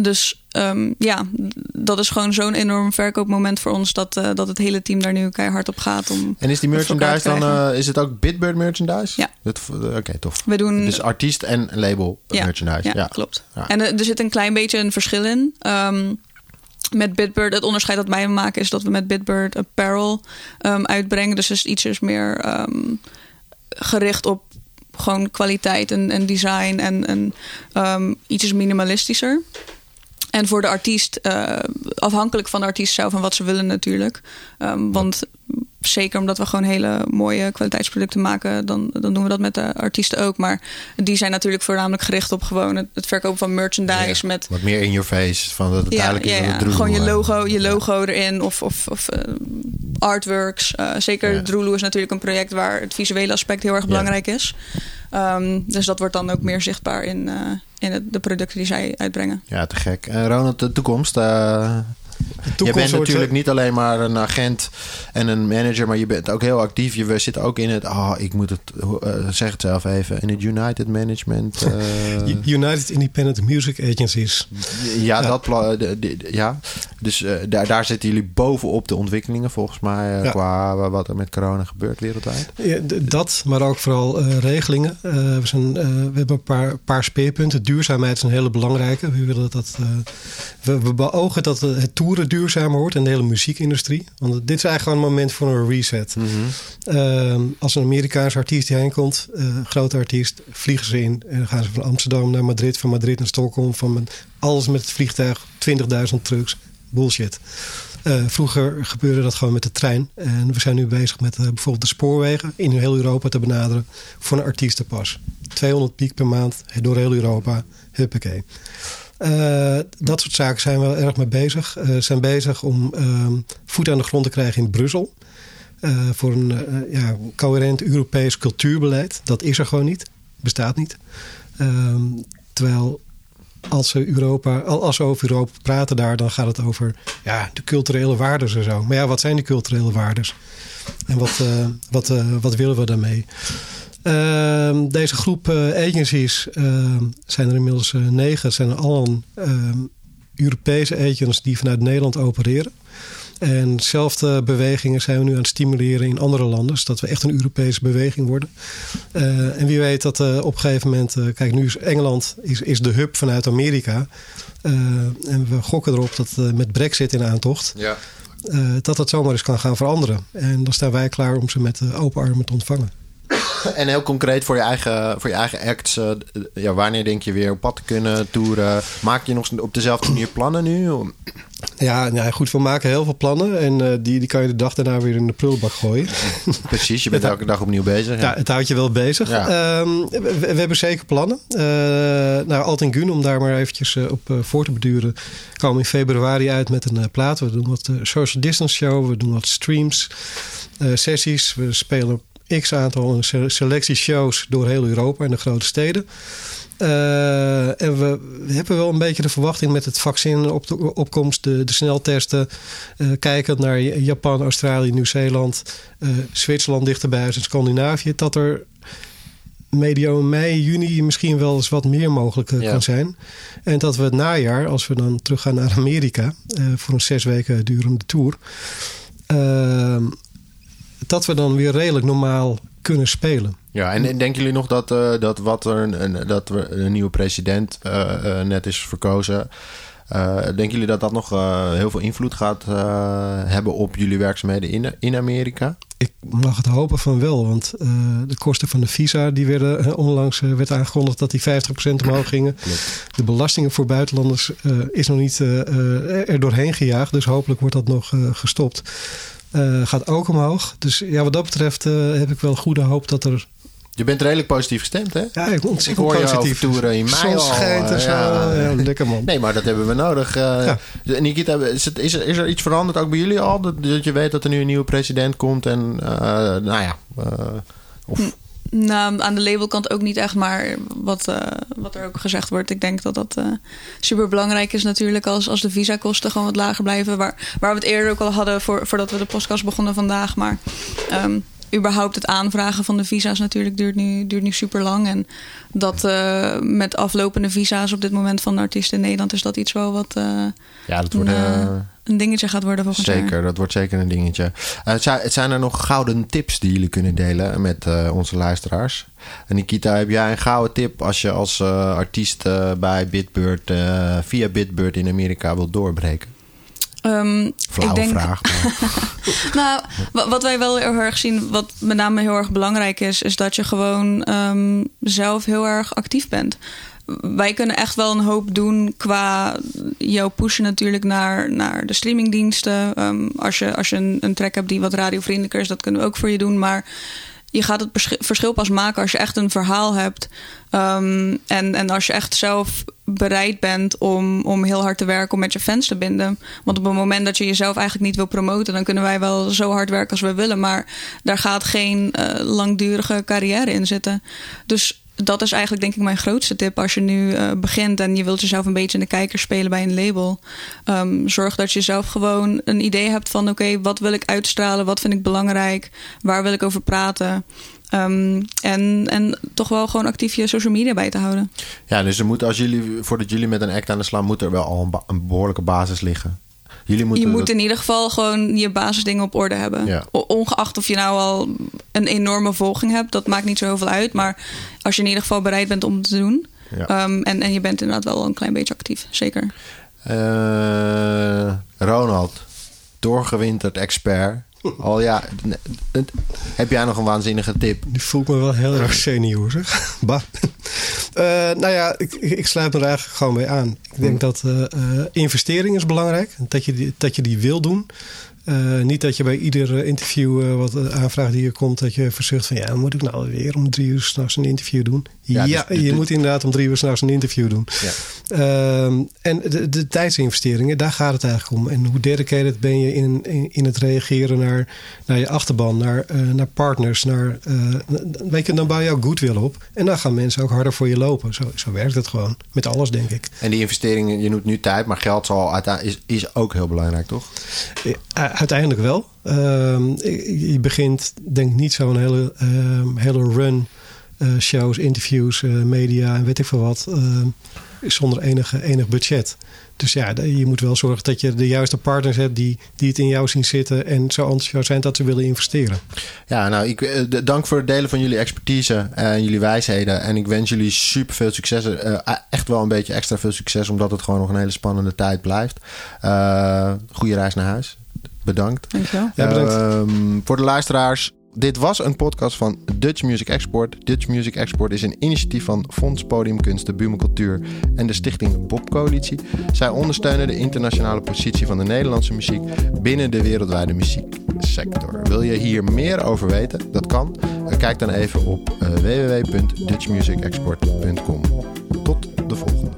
Dus um, ja, dat is gewoon zo'n enorm verkoopmoment voor ons dat, uh, dat het hele team daar nu keihard op gaat. Om en is die merchandise dan, uh, is het ook Bitbird merchandise? Ja. Oké, okay, tof. We doen, dus artiest en label ja, merchandise. Ja, ja. klopt. Ja. En er, er zit een klein beetje een verschil in. Um, met Bitbird, het onderscheid dat wij maken is dat we met Bitbird apparel um, uitbrengen. Dus is iets is meer gericht op gewoon kwaliteit en, en design en, en um, iets is minimalistischer. En voor de artiest, uh, afhankelijk van de artiest zelf en wat ze willen natuurlijk. Um, want zeker omdat we gewoon hele mooie kwaliteitsproducten maken, dan, dan doen we dat met de artiesten ook. Maar die zijn natuurlijk voornamelijk gericht op gewoon het, het verkopen van merchandise. Ja, met, wat meer in your face, van dat het ja, duidelijk is ja. Gewoon je logo, je logo erin of, of, of uh, artworks. Uh, zeker. Droeloe is natuurlijk een project waar het visuele aspect heel erg belangrijk is. Um, dus dat wordt dan ook meer zichtbaar in, uh, in het, de producten die zij uitbrengen. Ja, te gek. Ronald, de toekomst. Je bent natuurlijk eh, niet alleen maar een agent en een manager, maar je bent ook heel actief. Je zit ook in het, oh, ik moet het, uh, zeg het zelf even, in het United Management. [LAUGHS] uh, United Independent Music Agencies. Ja, ja. dat de, ja. Dus uh, daar, daar zitten jullie bovenop de ontwikkelingen volgens mij ja. qua wat er met corona gebeurt wereldwijd. Ja, dat, maar ook vooral regelingen. we, zijn, we hebben een paar, paar speerpunten. Duurzaamheid is een hele belangrijke. We willen dat, we, we beogen dat het toeren duurzamer wordt en de hele muziekindustrie. Want dit is eigenlijk gewoon een moment voor een reset. Mm -hmm. als een Amerikaanse artiest hierheen komt, grote artiest, vliegen ze in en dan gaan ze van Amsterdam naar Madrid, van Madrid naar Stockholm, van alles met het vliegtuig, 20.000 trucks. Bullshit. Uh, vroeger gebeurde dat gewoon met de trein. En we zijn nu bezig met uh, bijvoorbeeld de spoorwegen in heel Europa te benaderen voor een artiestenpas. 200 piek per maand door heel Europa. Huppakee. Uh, dat soort zaken zijn we erg mee bezig. We zijn bezig om voet aan de grond te krijgen in Brussel. voor een ja, coherent Europees cultuurbeleid. Dat is er gewoon niet. Bestaat niet. terwijl als, we Europa, als over Europa praten daar, dan gaat het over ja, de culturele waarden en zo. Maar ja, wat zijn die culturele waarden? En wat, wat, wat willen we daarmee? Uh, deze groep agencies ehm, zijn er inmiddels negen. Het zijn allen ehm, Europese agents die vanuit Nederland opereren. En dezelfde bewegingen zijn we nu aan het stimuleren in andere landen. Zodat we echt een Europese beweging worden. Uh, en wie weet dat uh, op een gegeven moment... Uh, kijk, nu is Engeland is, is de hub vanuit Amerika. en we gokken erop dat met brexit in aantocht... Ja. dat dat zomaar eens kan gaan veranderen. En dan staan wij klaar om ze met open armen te ontvangen. [COUGHS] En heel concreet voor je eigen, voor je eigen acts. Uh, ja, wanneer denk je weer op pad te kunnen toeren? Maak je nog op dezelfde manier plannen nu? Ja, nou goed, we maken heel veel plannen. En uh, die, die kan je de dag daarna weer in de prullenbak gooien. [LAUGHS] Precies, je bent [LAUGHS] elke dag opnieuw bezig. Ja, ja het houdt je wel bezig. Ja. Um, we, we, hebben zeker plannen. Uh, nou, Gun, om daar maar eventjes op voor te beduren... komen in februari uit met een plaat. We doen wat social distance show. We doen wat streams, sessies. We spelen x aantal een selectie shows door heel Europa en de grote steden. Uh, en we, hebben wel een beetje de verwachting met het vaccin op de opkomst, de, de sneltesten. Uh, kijkend naar Japan, Australië, Nieuw-Zeeland, uh, Zwitserland dichterbij en Scandinavië. Dat er medio mei, juni misschien wel eens wat meer mogelijk kan zijn. En dat we het najaar, als we dan teruggaan naar Amerika voor een zes weken durende tour dat we dan weer redelijk normaal kunnen spelen. Ja, en, denken jullie nog dat, uh, dat, wat er een, dat er een nieuwe president uh, net is verkozen? denken jullie dat dat nog heel veel invloed gaat hebben op jullie werkzaamheden in, in Amerika? Ik mag het hopen van wel, want de kosten van de visa die werden onlangs werd aangekondigd dat die 50% omhoog gingen. De belastingen voor buitenlanders is nog niet er doorheen gejaagd, dus hopelijk wordt dat nog gestopt. Uh, gaat ook omhoog. Dus ja, wat dat betreft uh, heb ik wel goede hoop dat er... Je bent redelijk positief gestemd, hè? Ja, ik, ik hoor positief. toeren in mei al. schijnt en zo. Ja, ja, lekker man. Nee, maar dat hebben we nodig. Uh, ja. Nikita, is, het, is, er, is er iets veranderd ook bij jullie al? Dat, dat je weet dat er nu een nieuwe president komt en nou ja... of... Nou, aan de labelkant ook niet echt, maar wat, uh, wat er ook gezegd wordt, ik denk dat dat uh, super belangrijk is natuurlijk als, als de visakosten gewoon wat lager blijven. Waar, waar we het eerder ook al hadden voor, voordat we de podcast begonnen vandaag. Maar um, überhaupt het aanvragen van de visa's natuurlijk duurt nu, duurt nu super lang. En dat uh, met aflopende visa's op dit moment van artiesten in Nederland is dat iets wel wat. ja, dat wordt een dingetje gaat worden volgens mij. Zeker, dat wordt zeker een dingetje. Zijn er nog gouden tips die jullie kunnen delen met onze luisteraars? En Nikita, heb jij een gouden tip als je als artiest bij Bitbird via Bitbird in Amerika wilt doorbreken? Um, ik denk... vraag. [LAUGHS] nou, wat wij wel heel erg zien, wat met name heel erg belangrijk is, is dat je gewoon um, zelf heel erg actief bent wij kunnen echt wel een hoop doen qua jou pushen natuurlijk naar, naar de streamingdiensten. Um, als je, als je een, een track hebt die wat radiovriendelijker is, dat kunnen we ook voor je doen. Maar je gaat het verschil pas maken als je echt een verhaal hebt. Um, en, en als je echt zelf bereid bent om, om heel hard te werken om met je fans te binden. Want op het moment dat je jezelf eigenlijk niet wil promoten, dan kunnen wij wel zo hard werken als we willen. Maar daar gaat geen uh, langdurige carrière in zitten. Dus dat is eigenlijk denk ik mijn grootste tip als je nu uh, begint en je wilt jezelf een beetje in de kijker spelen bij een label. Um, zorg dat je zelf gewoon een idee hebt van oké, wat wil ik uitstralen, wat vind ik belangrijk, waar wil ik over praten. Um, en, en toch wel gewoon actief je social media bij te houden. Ja, dus er moet als jullie, voordat jullie met een act aan de slaan, moet er wel al een behoorlijke basis liggen. Jullie moeten je moet in ieder geval gewoon je basisdingen op orde hebben. Ongeacht of je nou al een enorme volging hebt, dat maakt niet zo heel veel uit. Maar als je in ieder geval bereid bent om het te doen. Um, en, en je bent inderdaad wel een klein beetje actief, zeker. Uh, Ronald, doorgewinterd expert. [LAUGHS] Al ja, heb jij nog een waanzinnige tip? Die voelt me wel heel erg senior, zeg. [LAUGHS] bah. Uh, nou ja, ik, ik, sluit me er eigenlijk gewoon bij aan. Ik denk hm. dat uh, investering is belangrijk. Dat je, die, dat je die wil doen. Uh, niet dat je bij ieder interview uh, wat aanvraag die er komt, dat je verzucht van ja, moet ik nou weer om drie uur s'nachts een interview doen? Ja, ja dus, je dus, moet inderdaad om drie uur s'nachts een interview doen. Ja. Uh, en de, de, tijdsinvesteringen, daar gaat het eigenlijk om. En hoe dedicated ben je in, in, in het reageren naar, naar je achterban, naar, naar partners, naar, weet je, dan bouw je ook goodwill op. En dan gaan mensen ook harder voor je lopen. Zo, zo werkt het gewoon. Met alles, denk ik. En die investeringen, je noemt nu tijd, maar geld zal is, is ook heel belangrijk, toch? Uiteindelijk wel. Ehm, je begint, denk niet zo'n hele, ehm, hele run uh, shows, interviews, uh, media en weet ik veel wat, ehm, zonder enige, enig budget. Dus ja, je moet wel zorgen dat je de juiste partners hebt die, die het in jou zien zitten en zo enthousiast zijn dat ze willen investeren. Ja, nou, ik, eh, dank voor het delen van jullie expertise en jullie wijsheden. En ik wens jullie super veel succes. echt wel een beetje extra veel succes, omdat het gewoon nog een hele spannende tijd blijft. goede reis naar huis. Bedankt. Dankjewel. Ja, bedankt. Ehm, voor de luisteraars. Dit was een podcast van Dutch Music Export. Dutch Music Export is een initiatief van Fonds Podiumkunst, de Buma Cultuur en de stichting Bob Coalitie. Zij ondersteunen de internationale positie van de Nederlandse muziek binnen de wereldwijde muzieksector. Wil je hier meer over weten? Dat kan. Kijk dan even op uh, www.dutchmusicexport.com. Tot de volgende.